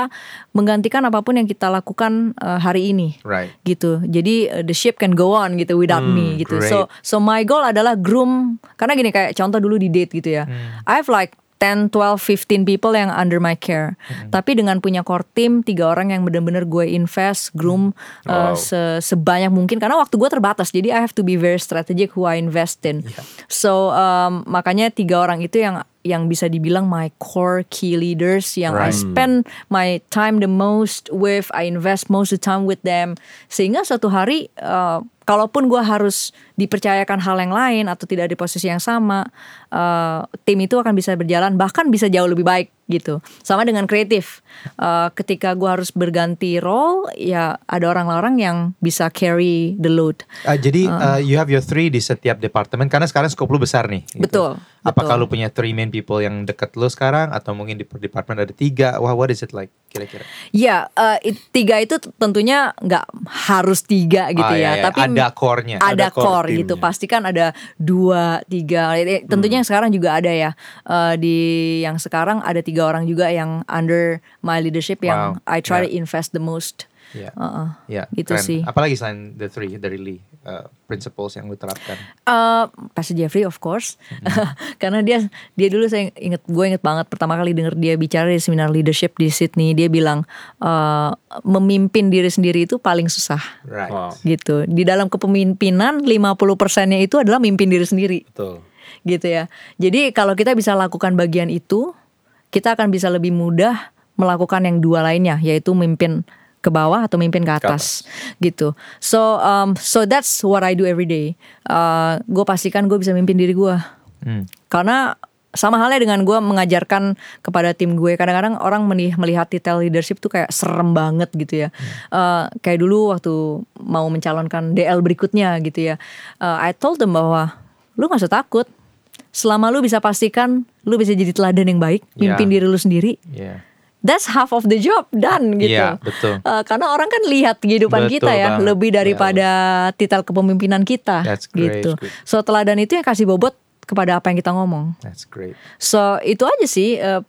menggantikan apa pun yang kita lakukan eh, hari ini. Right. Gitu. Jadi eh, the ship can go on gitu without me gitu. great. So so my goal adalah groom karena gini kayak contoh dulu di date gitu ya. I have like 10, 12, 15 people yang under my care. Tapi dengan punya core team, tiga orang yang benar-benar gue invest, groom uh, Wow. se- sebanyak mungkin. Karena waktu gue terbatas, jadi I have to be very strategic who I invest in. So um, makanya tiga orang itu yang yang bisa dibilang my core key leaders yang I Right. spend my time the most with, I invest most of the time with them. Sehingga suatu hari uh, kalaupun gue harus dipercayakan hal yang lain atau tidak di posisi yang sama, uh, tim itu akan bisa berjalan bahkan bisa jauh lebih baik gitu. Sama dengan kreatif, Uh, ketika gue harus berganti role, ya ada orang-orang yang bisa carry the load. Ah, jadi uh, you have your three di setiap departemen karena sekarang skop lu besar nih. gitu. Betul, Apakah betul. lu punya three main people yang deket lu sekarang atau mungkin di per department ada tiga? Wah, what is it like kira-kira? Ya, uh, it- tiga itu tentunya nggak harus tiga gitu Ah, ya, iya, iya. tapi ada core-nya. ada, Ada core core, gitu. Pasti kan ada dua, tiga. Tentunya yang sekarang juga ada ya. Eh, di yang sekarang ada tiga orang juga yang under my leadership yang Wow. I try to Yeah. invest the most. Iya. Uh-uh. Iya, gitu keren. sih. Apalagi selain the three dari Lee uh, principles yang lu terapkan. Eh, Pastor Jeffrey of course, [laughs] karena dia dia dulu saya inget gue inget banget pertama kali denger dia bicara di seminar leadership di Sydney dia bilang eh, memimpin diri sendiri itu paling susah Right. Wow. gitu di dalam kepemimpinan 50 persennya itu adalah mimpin diri sendiri Betul. gitu ya. Jadi kalau kita bisa lakukan bagian itu, kita akan bisa lebih mudah melakukan yang dua lainnya, yaitu mimpin ke bawah atau mimpin ke atas, gitu. So um, so that's what I do every day. Uh, gue pastikan gue bisa mimpin diri gue, Hmm. karena sama halnya dengan gue mengajarkan kepada tim gue. Kadang-kadang orang melihat titel leadership tuh kayak serem banget gitu ya. Uh, kayak dulu waktu mau mencalonkan DL berikutnya gitu ya. Uh, I told them bahwa lu gak usah takut. Selama lu bisa pastikan lu bisa jadi teladan yang baik, mimpin Ya. diri lu sendiri. Iya. That's half of the job done gitu. Iya, betul. Uh, karena orang kan lihat kehidupan Betul kita ya banget. lebih daripada titel kepemimpinan kita That's great, gitu. So teladan itu yang kasih bobot kepada apa yang kita ngomong. That's great. So itu aja sih uh,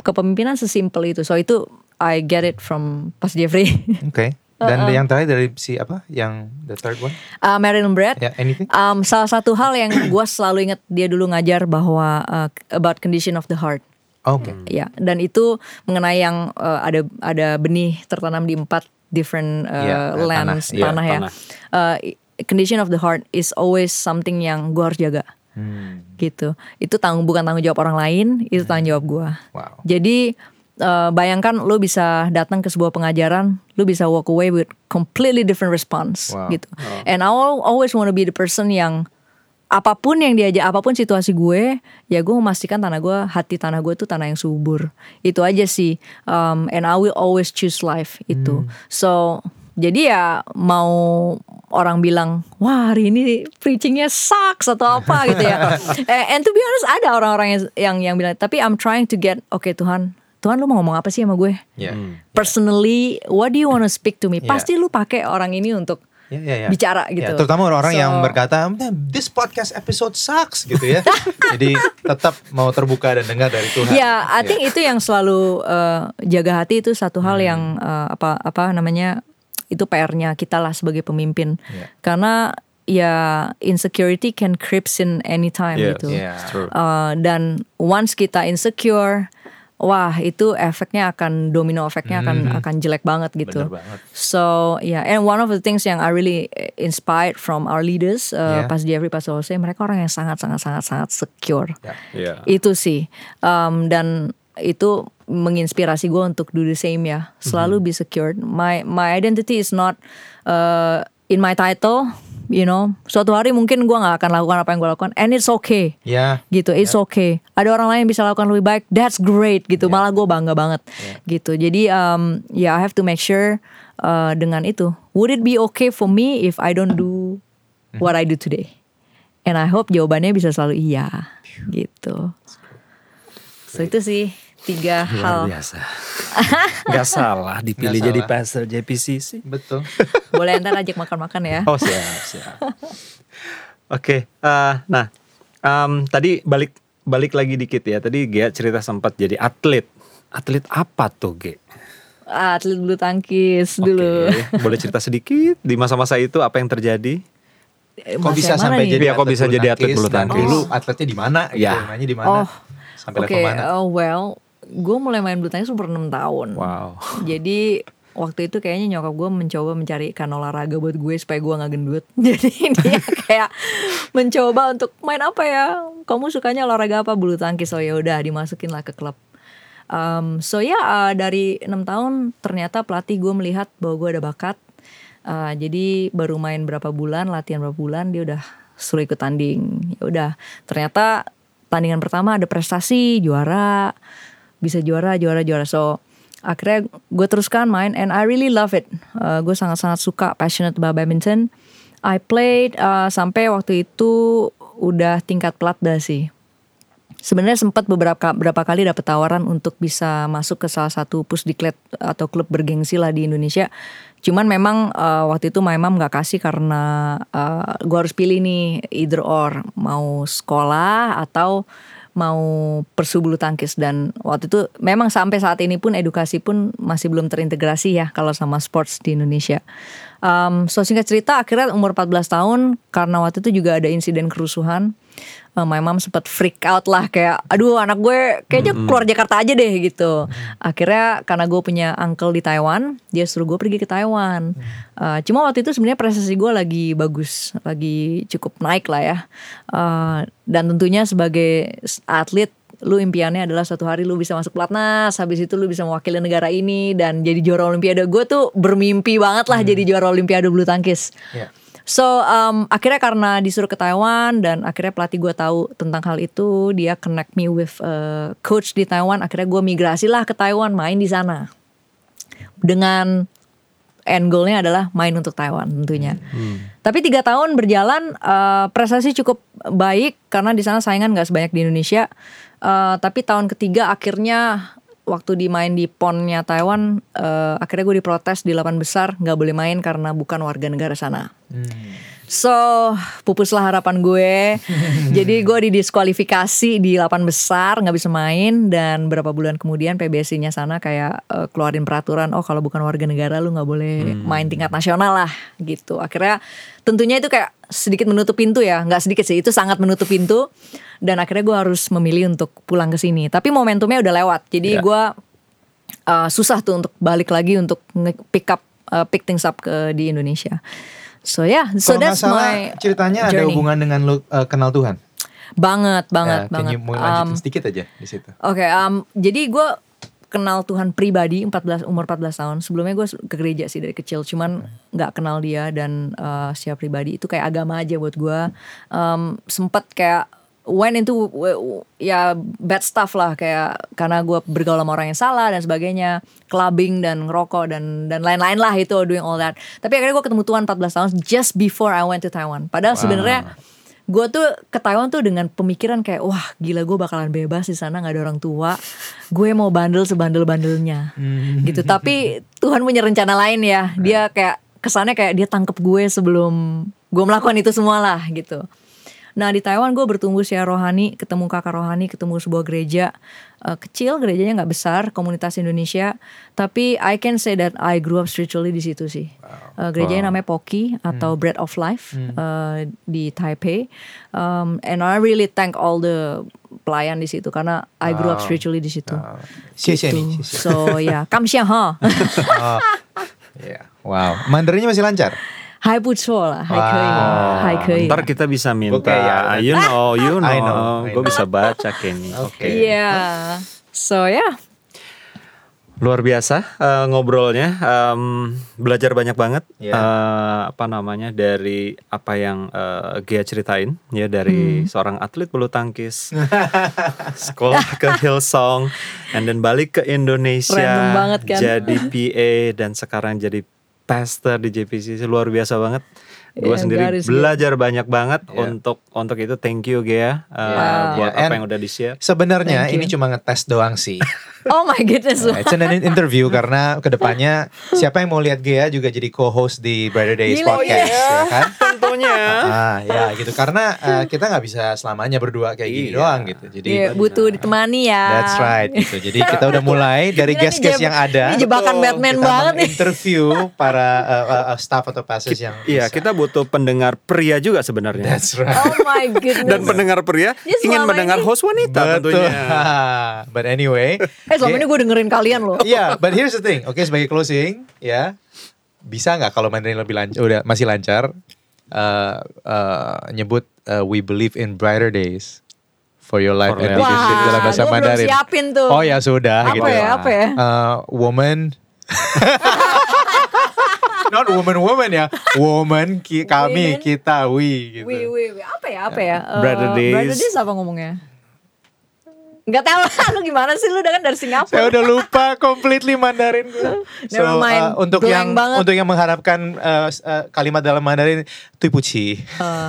kepemimpinan sesimpel itu. So itu I get it from Pas Jeffrey. Oke. Dan yang terakhir dari si apa? Yang the third one? uh, Marilyn Brad. Ya, anything? Um, salah satu hal yang [clears throat] gue selalu ingat dia dulu ngajar bahwa uh, about condition of the heart. Oke. Ya, dan itu mengenai yang uh, ada ada benih tertanam di empat different uh, Iya, eh, lands tanah, iya, tanah, ya. tanah. Uh, condition of the heart is always something yang gue harus jaga. Hmm. Gitu. Itu tanggung bukan tanggung jawab orang lain, itu tanggung jawab gue. Wow. Jadi uh, bayangkan lu bisa datang ke sebuah pengajaran, lu bisa walk away with completely different response Wow. gitu. And I al- always want to be the person yang apa pun yang diajak, apa pun situasi gue, ya gue memastikan tanah gue, hati tanah gue itu tanah yang subur. Itu aja sih. Um, and I will always choose life itu. So jadi ya mau orang bilang, wah hari ini preachingnya sucks atau apa gitu ya. [laughs] Eh, And to be honest ada orang-orang yang, yang yang bilang, tapi I'm trying to get, oke Tuhan, Tuhan lu mau ngomong apa sih sama gue? Ya. Personally, what do you want to speak to me? Yeah. Pasti lu pakai orang ini untuk Ya, ya, ya. bicara Ya, gitu. terutama orang-orang So- yang berkata, "Man, this podcast episode sucks gitu ya. [laughs] Jadi tetap mau terbuka dan dengar dari Tuhan. Ya, I think itu yang selalu uh, jaga hati itu satu hal Hmm. yang uh, apa apa namanya itu PR-nya kita lah sebagai pemimpin. Ya. Karena ya insecurity can creeps in anytime Yes, gitu. Yeah. it's true. Uh, dan once kita insecure, wah itu efeknya akan domino efeknya akan akan jelek banget gitu. Hmm. Bener banget. So yeah, and one of the things yang I really inspired from our leaders, uh, Yeah. pas Jeffrey, pas Jose, mereka orang yang sangat sangat sangat sangat secure. Ya. Iya. Itu sih, Um, dan itu menginspirasi gue untuk do the same ya. Selalu be secured. My my identity is not uh, in my title. You know, suatu hari mungkin gue nggak akan lakukan apa yang gue lakukan, and it's okay. Ya. gitu it's okay. Ada orang lain yang bisa lakukan lebih baik that's great gitu. Malah gue bangga banget gitu. Jadi um, ya I have to make sure uh, dengan itu. Would it be okay for me if I don't do what I do today? And I hope jawabannya bisa selalu iya gitu. So itu sih tiga hal. Luar biasa. [laughs] Gak salah dipilih Nggak jadi salah. pastor JPC sih. Betul. [laughs] boleh ntar ajak makan-makan ya Oh siap siap. [laughs] Oke, eh, nah em, tadi balik balik lagi dikit ya. Tadi Gia cerita sempat jadi atlet. Atlet apa tuh Ge? atlet bulu tangkis Oke, dulu boleh cerita sedikit di masa-masa itu apa yang terjadi? Eh, Kok masa bisa sampai nih? jadi Iya, kok bisa jadi atlet bulu tangkis? Dulu atletnya di mana? Gitu, Ya. Mainnya di mana? Oh, Sampai Oke, level mana? oh well, gue mulai main bulu tangkis umur 6 tahun. Wow. [laughs] Jadi waktu itu kayaknya nyokap gue mencoba mencari kan olahraga buat gue supaya gue nggak gendut. [laughs] Jadi dia [laughs] kayak mencoba untuk main apa ya? Kamu sukanya olahraga apa? Bulu tangkis. Oh ya udah dimasukin lah ke klub. Um, so ya uh, dari enam tahun ternyata pelatih gue melihat bahwa gue ada bakat. Uh, jadi baru main berapa bulan, latihan berapa bulan dia udah suruh ikut tanding. Ya udah ternyata tandingan pertama ada prestasi juara bisa juara juara juara. So akhirnya gue teruskan main and I really love it. Uh, gue sangat sangat suka passionate about badminton. I played uh, sampai waktu itu udah tingkat platda sih. Sebenarnya sempat beberapa beberapa kali dapat tawaran untuk bisa masuk ke salah satu pusdiklat atau klub bergengsi lah di Indonesia. Cuman memang uh, waktu itu my mom nggak kasih karena uh, gue harus pilih nih either or mau sekolah atau mau persu bulu tangkis dan waktu itu memang sampai saat ini pun edukasi pun masih belum terintegrasi ya kalau sama sports di Indonesia. Um, so singkat cerita akhirnya umur 14 tahun karena waktu itu juga ada insiden kerusuhan. Uh, my mom sempat freak out lah kayak aduh anak gue kayaknya keluar Jakarta aja deh gitu. Akhirnya karena gue punya uncle di Taiwan, dia suruh gue pergi ke Taiwan. Uh, cuma waktu itu sebenarnya prestasi gue lagi bagus, lagi cukup naik lah ya. Uh, dan tentunya sebagai atlet lu impiannya adalah suatu hari lu bisa masuk pelatnas habis itu lu bisa mewakili negara ini dan jadi juara olimpiade gue tuh bermimpi banget lah hmm. jadi juara olimpiade bulu tangkis yeah. so um, akhirnya karena disuruh ke Taiwan dan akhirnya pelatih gue tahu tentang hal itu dia connect me with a coach di Taiwan akhirnya gue migrasi lah ke Taiwan main di sana dengan end goalnya adalah main untuk Taiwan tentunya. Hmm. Tapi tiga tahun berjalan uh, prestasi cukup baik karena di sana saingan nggak sebanyak di Indonesia. Uh, tapi tahun ketiga akhirnya waktu dimain di ponnya Taiwan, uh, akhirnya gue diprotes di delapan besar nggak boleh main karena bukan warga negara sana. Hmm. So pupuslah harapan gue. [laughs] Jadi gue didiskualifikasi di 8 besar nggak bisa main dan berapa bulan kemudian PBSI-nya sana kayak uh, keluarin peraturan oh kalau bukan warga negara lu nggak boleh hmm. main tingkat nasional lah gitu. Akhirnya tentunya itu kayak sedikit menutup pintu ya, nggak sedikit sih itu sangat menutup pintu dan akhirnya gue harus memilih untuk pulang ke sini. Tapi momentumnya udah lewat. Jadi yeah. gue uh, susah tuh untuk balik lagi untuk pick up uh, pick things up ke di Indonesia. So yeah, so Kalo that's my ceritanya journey. ada hubungan dengan lu uh, kenal Tuhan. Banget, banget, yeah, banget. Can you um, sedikit aja di situ. Oke, okay, um, jadi gue kenal Tuhan pribadi 14 umur 14 tahun. Sebelumnya gue ke gereja sih dari kecil, cuman nggak kenal dia dan uh, secara pribadi itu kayak agama aja buat gue. Um, sempet kayak went into ya bad stuff lah. Kayak karena gue bergaul sama orang yang salah dan sebagainya. Clubbing dan ngerokok dan dan lain-lain lah itu doing all that. Tapi akhirnya gue ketemu Tuhan 14 tahun just before I went to Taiwan. Padahal wow. sebenarnya gue tuh ke Taiwan tuh dengan pemikiran kayak wah gila gue bakalan bebas di sana nggak ada orang tua. Gue mau bandel sebandel bandelnya hmm. gitu. Tapi Tuhan punya rencana lain ya. Dia kayak kesannya kayak dia tangkep gue sebelum gue melakukan itu semua lah gitu Nah di Taiwan gue bertumbuh secara rohani, ketemu kakak rohani, ketemu sebuah gereja uh, kecil, gerejanya nggak besar, komunitas Indonesia. Tapi I can say that I grew up spiritually di situ sih. Wow. Uh, gerejanya wow. namanya Poki atau hmm. Bread of Life hmm. uh, di Taipei. Um, and I really thank all the pelayan di situ karena I grew up spiritually di situ. Wow. Gitu. So ya, yeah. kamsia ha. [laughs] oh. yeah. Wow, Mandarinnya masih lancar? 还不错了，还可以，还可以。Ntar kita bisa minta, okay, ya. you know, you know, I know, gue bisa baca Kenny. [laughs] Oke. Okay. Iya, yeah. so ya. Yeah. Luar biasa uh, ngobrolnya, um, belajar banyak banget. Yeah. Iya. Uh, apa namanya dari apa yang uh, Gia ceritain ya dari hmm. seorang atlet bulu tangkis, [laughs] sekolah ke Hillsong, and then balik ke Indonesia, banget kan? jadi PA dan sekarang jadi pastor di JPC luar biasa banget. Gue yeah, sendiri garis, belajar ya. banyak banget yeah. untuk untuk itu thank you Gea uh, yeah. buat yeah. apa yang udah di share. Sebenarnya ini cuma ngetes doang sih. [laughs] oh my goodness. Nah, it's an interview karena ke depannya siapa yang mau lihat Gea juga jadi co-host di Brother Days Gila, podcast yeah. ya kan? [laughs] pokoknya. Ah ya gitu karena uh, kita nggak bisa selamanya berdua kayak gini Iya. doang gitu. Jadi Iya, butuh ditemani ya. that's right gitu. Jadi kita udah mulai dari guest-guest yang ada. Ini jebakan Betul. Batman kita banget nih. interview para uh, uh, uh, staff atau pastors yang Iya, kita butuh pendengar pria juga sebenarnya. That's right. Oh my [laughs] goodness. Dan pendengar pria Ya, ingin mendengar ini- host wanita Betul. tentunya. [laughs] But anyway, eh selama ini gue dengerin kalian loh. Iya, but here's the thing. Oke, sebagai closing, ya bisa nggak kalau Mandarin lebih lancar, udah masih lancar, uh, uh, nyebut uh, we believe in brighter days for your life For and life. leadership Wah, dalam bahasa gua belum Mandarin. siapin tuh. Oh ya sudah, apa gitu. ya, apa ya? Uh, woman. [laughs] not woman woman ya woman ki, kami women, kita we gitu we we we apa ya apa ya uh, brother days brother days apa ngomongnya Gak tau [laughs] lu gimana sih lu udah kan dari Singapura. Saya udah lupa completely Mandarin gue. [laughs] So, Uh, untuk Blank yang banget. untuk yang mengharapkan uh, uh, kalimat dalam Mandarin Tui pu chi eh,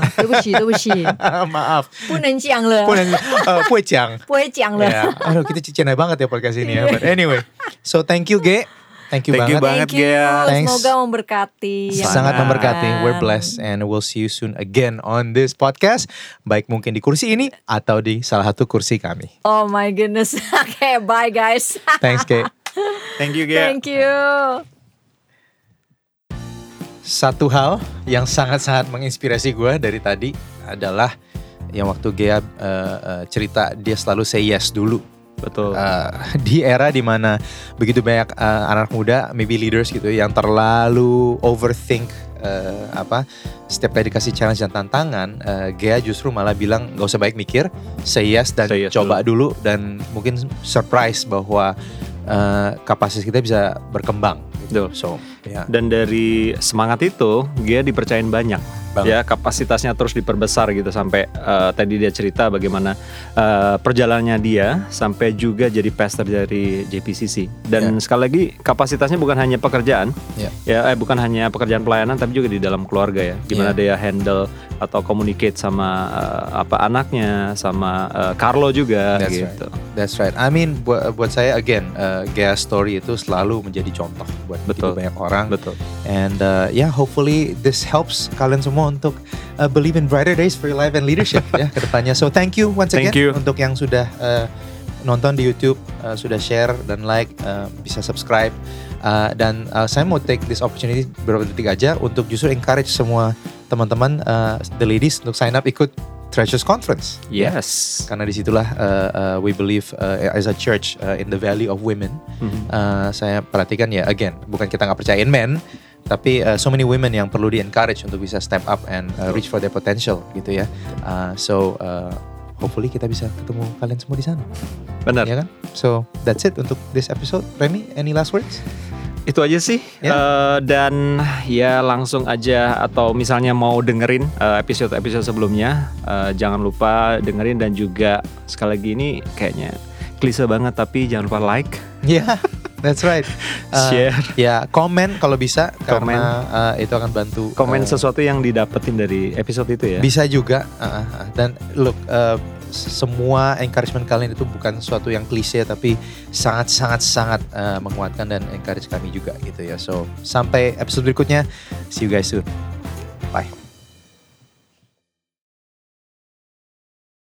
[laughs] Maaf Pu nen Punenjiang le. Punen uh, puejiang. Puejiang le. Ya. Aduh kita Cina banget ya podcast ini ya. But anyway. So thank you Ge. Thank you Thank you banget. banget. Thank you. Gea. Thanks. Semoga memberkati. Sangat Sangat. memberkati. We're blessed and we'll see you soon again on this podcast. Baik mungkin di kursi ini atau di salah satu kursi kami. Oh my goodness. [laughs] Oke, bye guys. [laughs] Thanks Ge. Thank you, Gia. Thank you. Satu hal yang sangat-sangat menginspirasi gue dari tadi adalah yang waktu Gea uh, uh, cerita dia selalu say yes dulu Betul. Uh, [laughs] di era di mana begitu banyak uh, anak muda, maybe leaders gitu yang terlalu overthink uh, apa setiap kali dikasih challenge dan tantangan, uh, Gea justru malah bilang nggak usah baik mikir, say yes dan Say yes coba dulu. dan mungkin surprise bahwa uh, kapasitas kita bisa berkembang. Gitu. Betul. So, ya. Dan dari semangat itu, dia dipercayain banyak. Banget. Ya, kapasitasnya terus diperbesar gitu sampai eh, tadi dia cerita bagaimana eh, perjalanannya dia sampai juga jadi pastor dari JPCC. Dan sekali lagi kapasitasnya bukan hanya pekerjaan, Ya. ya eh, bukan hanya pekerjaan pelayanan tapi juga di dalam keluarga ya. Gimana dia handle atau communicate sama eh, apa anaknya, sama eh, Carlo juga That's gitu. That's right. I mean buat buat saya again uh, Gea story itu selalu menjadi contoh buat Betul. banyak orang. Betul. And uh, yeah, hopefully this helps kalian semua untuk uh, believe in brighter days for your life and leadership ya ke depannya. So thank you once again Thank you. untuk yang sudah uh, nonton di YouTube, uh, sudah share dan like, uh, bisa subscribe. Uh, dan uh, saya mau take this opportunity beberapa detik aja untuk justru encourage semua teman-teman uh, the ladies untuk sign up ikut Treasures Conference. Yes. Karena di situlah uh, uh, we believe uh, as a church uh, in the value of women. Mhm. Uh, saya perhatikan ya again bukan kita nggak percayain men tapi uh, so many women yang perlu di encourage untuk bisa step up and uh, reach for their potential gitu ya Uh, so uh, hopefully kita bisa ketemu kalian semua di sana Benar. ya kan so that's it untuk this episode Remy any last words Itu aja sih. Ya. Eh, dan ya langsung aja atau misalnya mau dengerin episode-episode sebelumnya, eh, jangan lupa dengerin dan juga sekali lagi ini kayaknya klise banget tapi jangan lupa like, ya that's right Uh, [laughs] share, ya komen kalau bisa Komen. karena uh, itu akan bantu komen uh, sesuatu yang didapetin dari episode itu ya. Bisa juga. uh, uh. Dan look, uh, semua encouragement kalian itu bukan sesuatu yang klise tapi sangat sangat sangat uh, menguatkan dan encourage kami juga gitu ya. So sampai episode berikutnya. See you guys soon. Bye.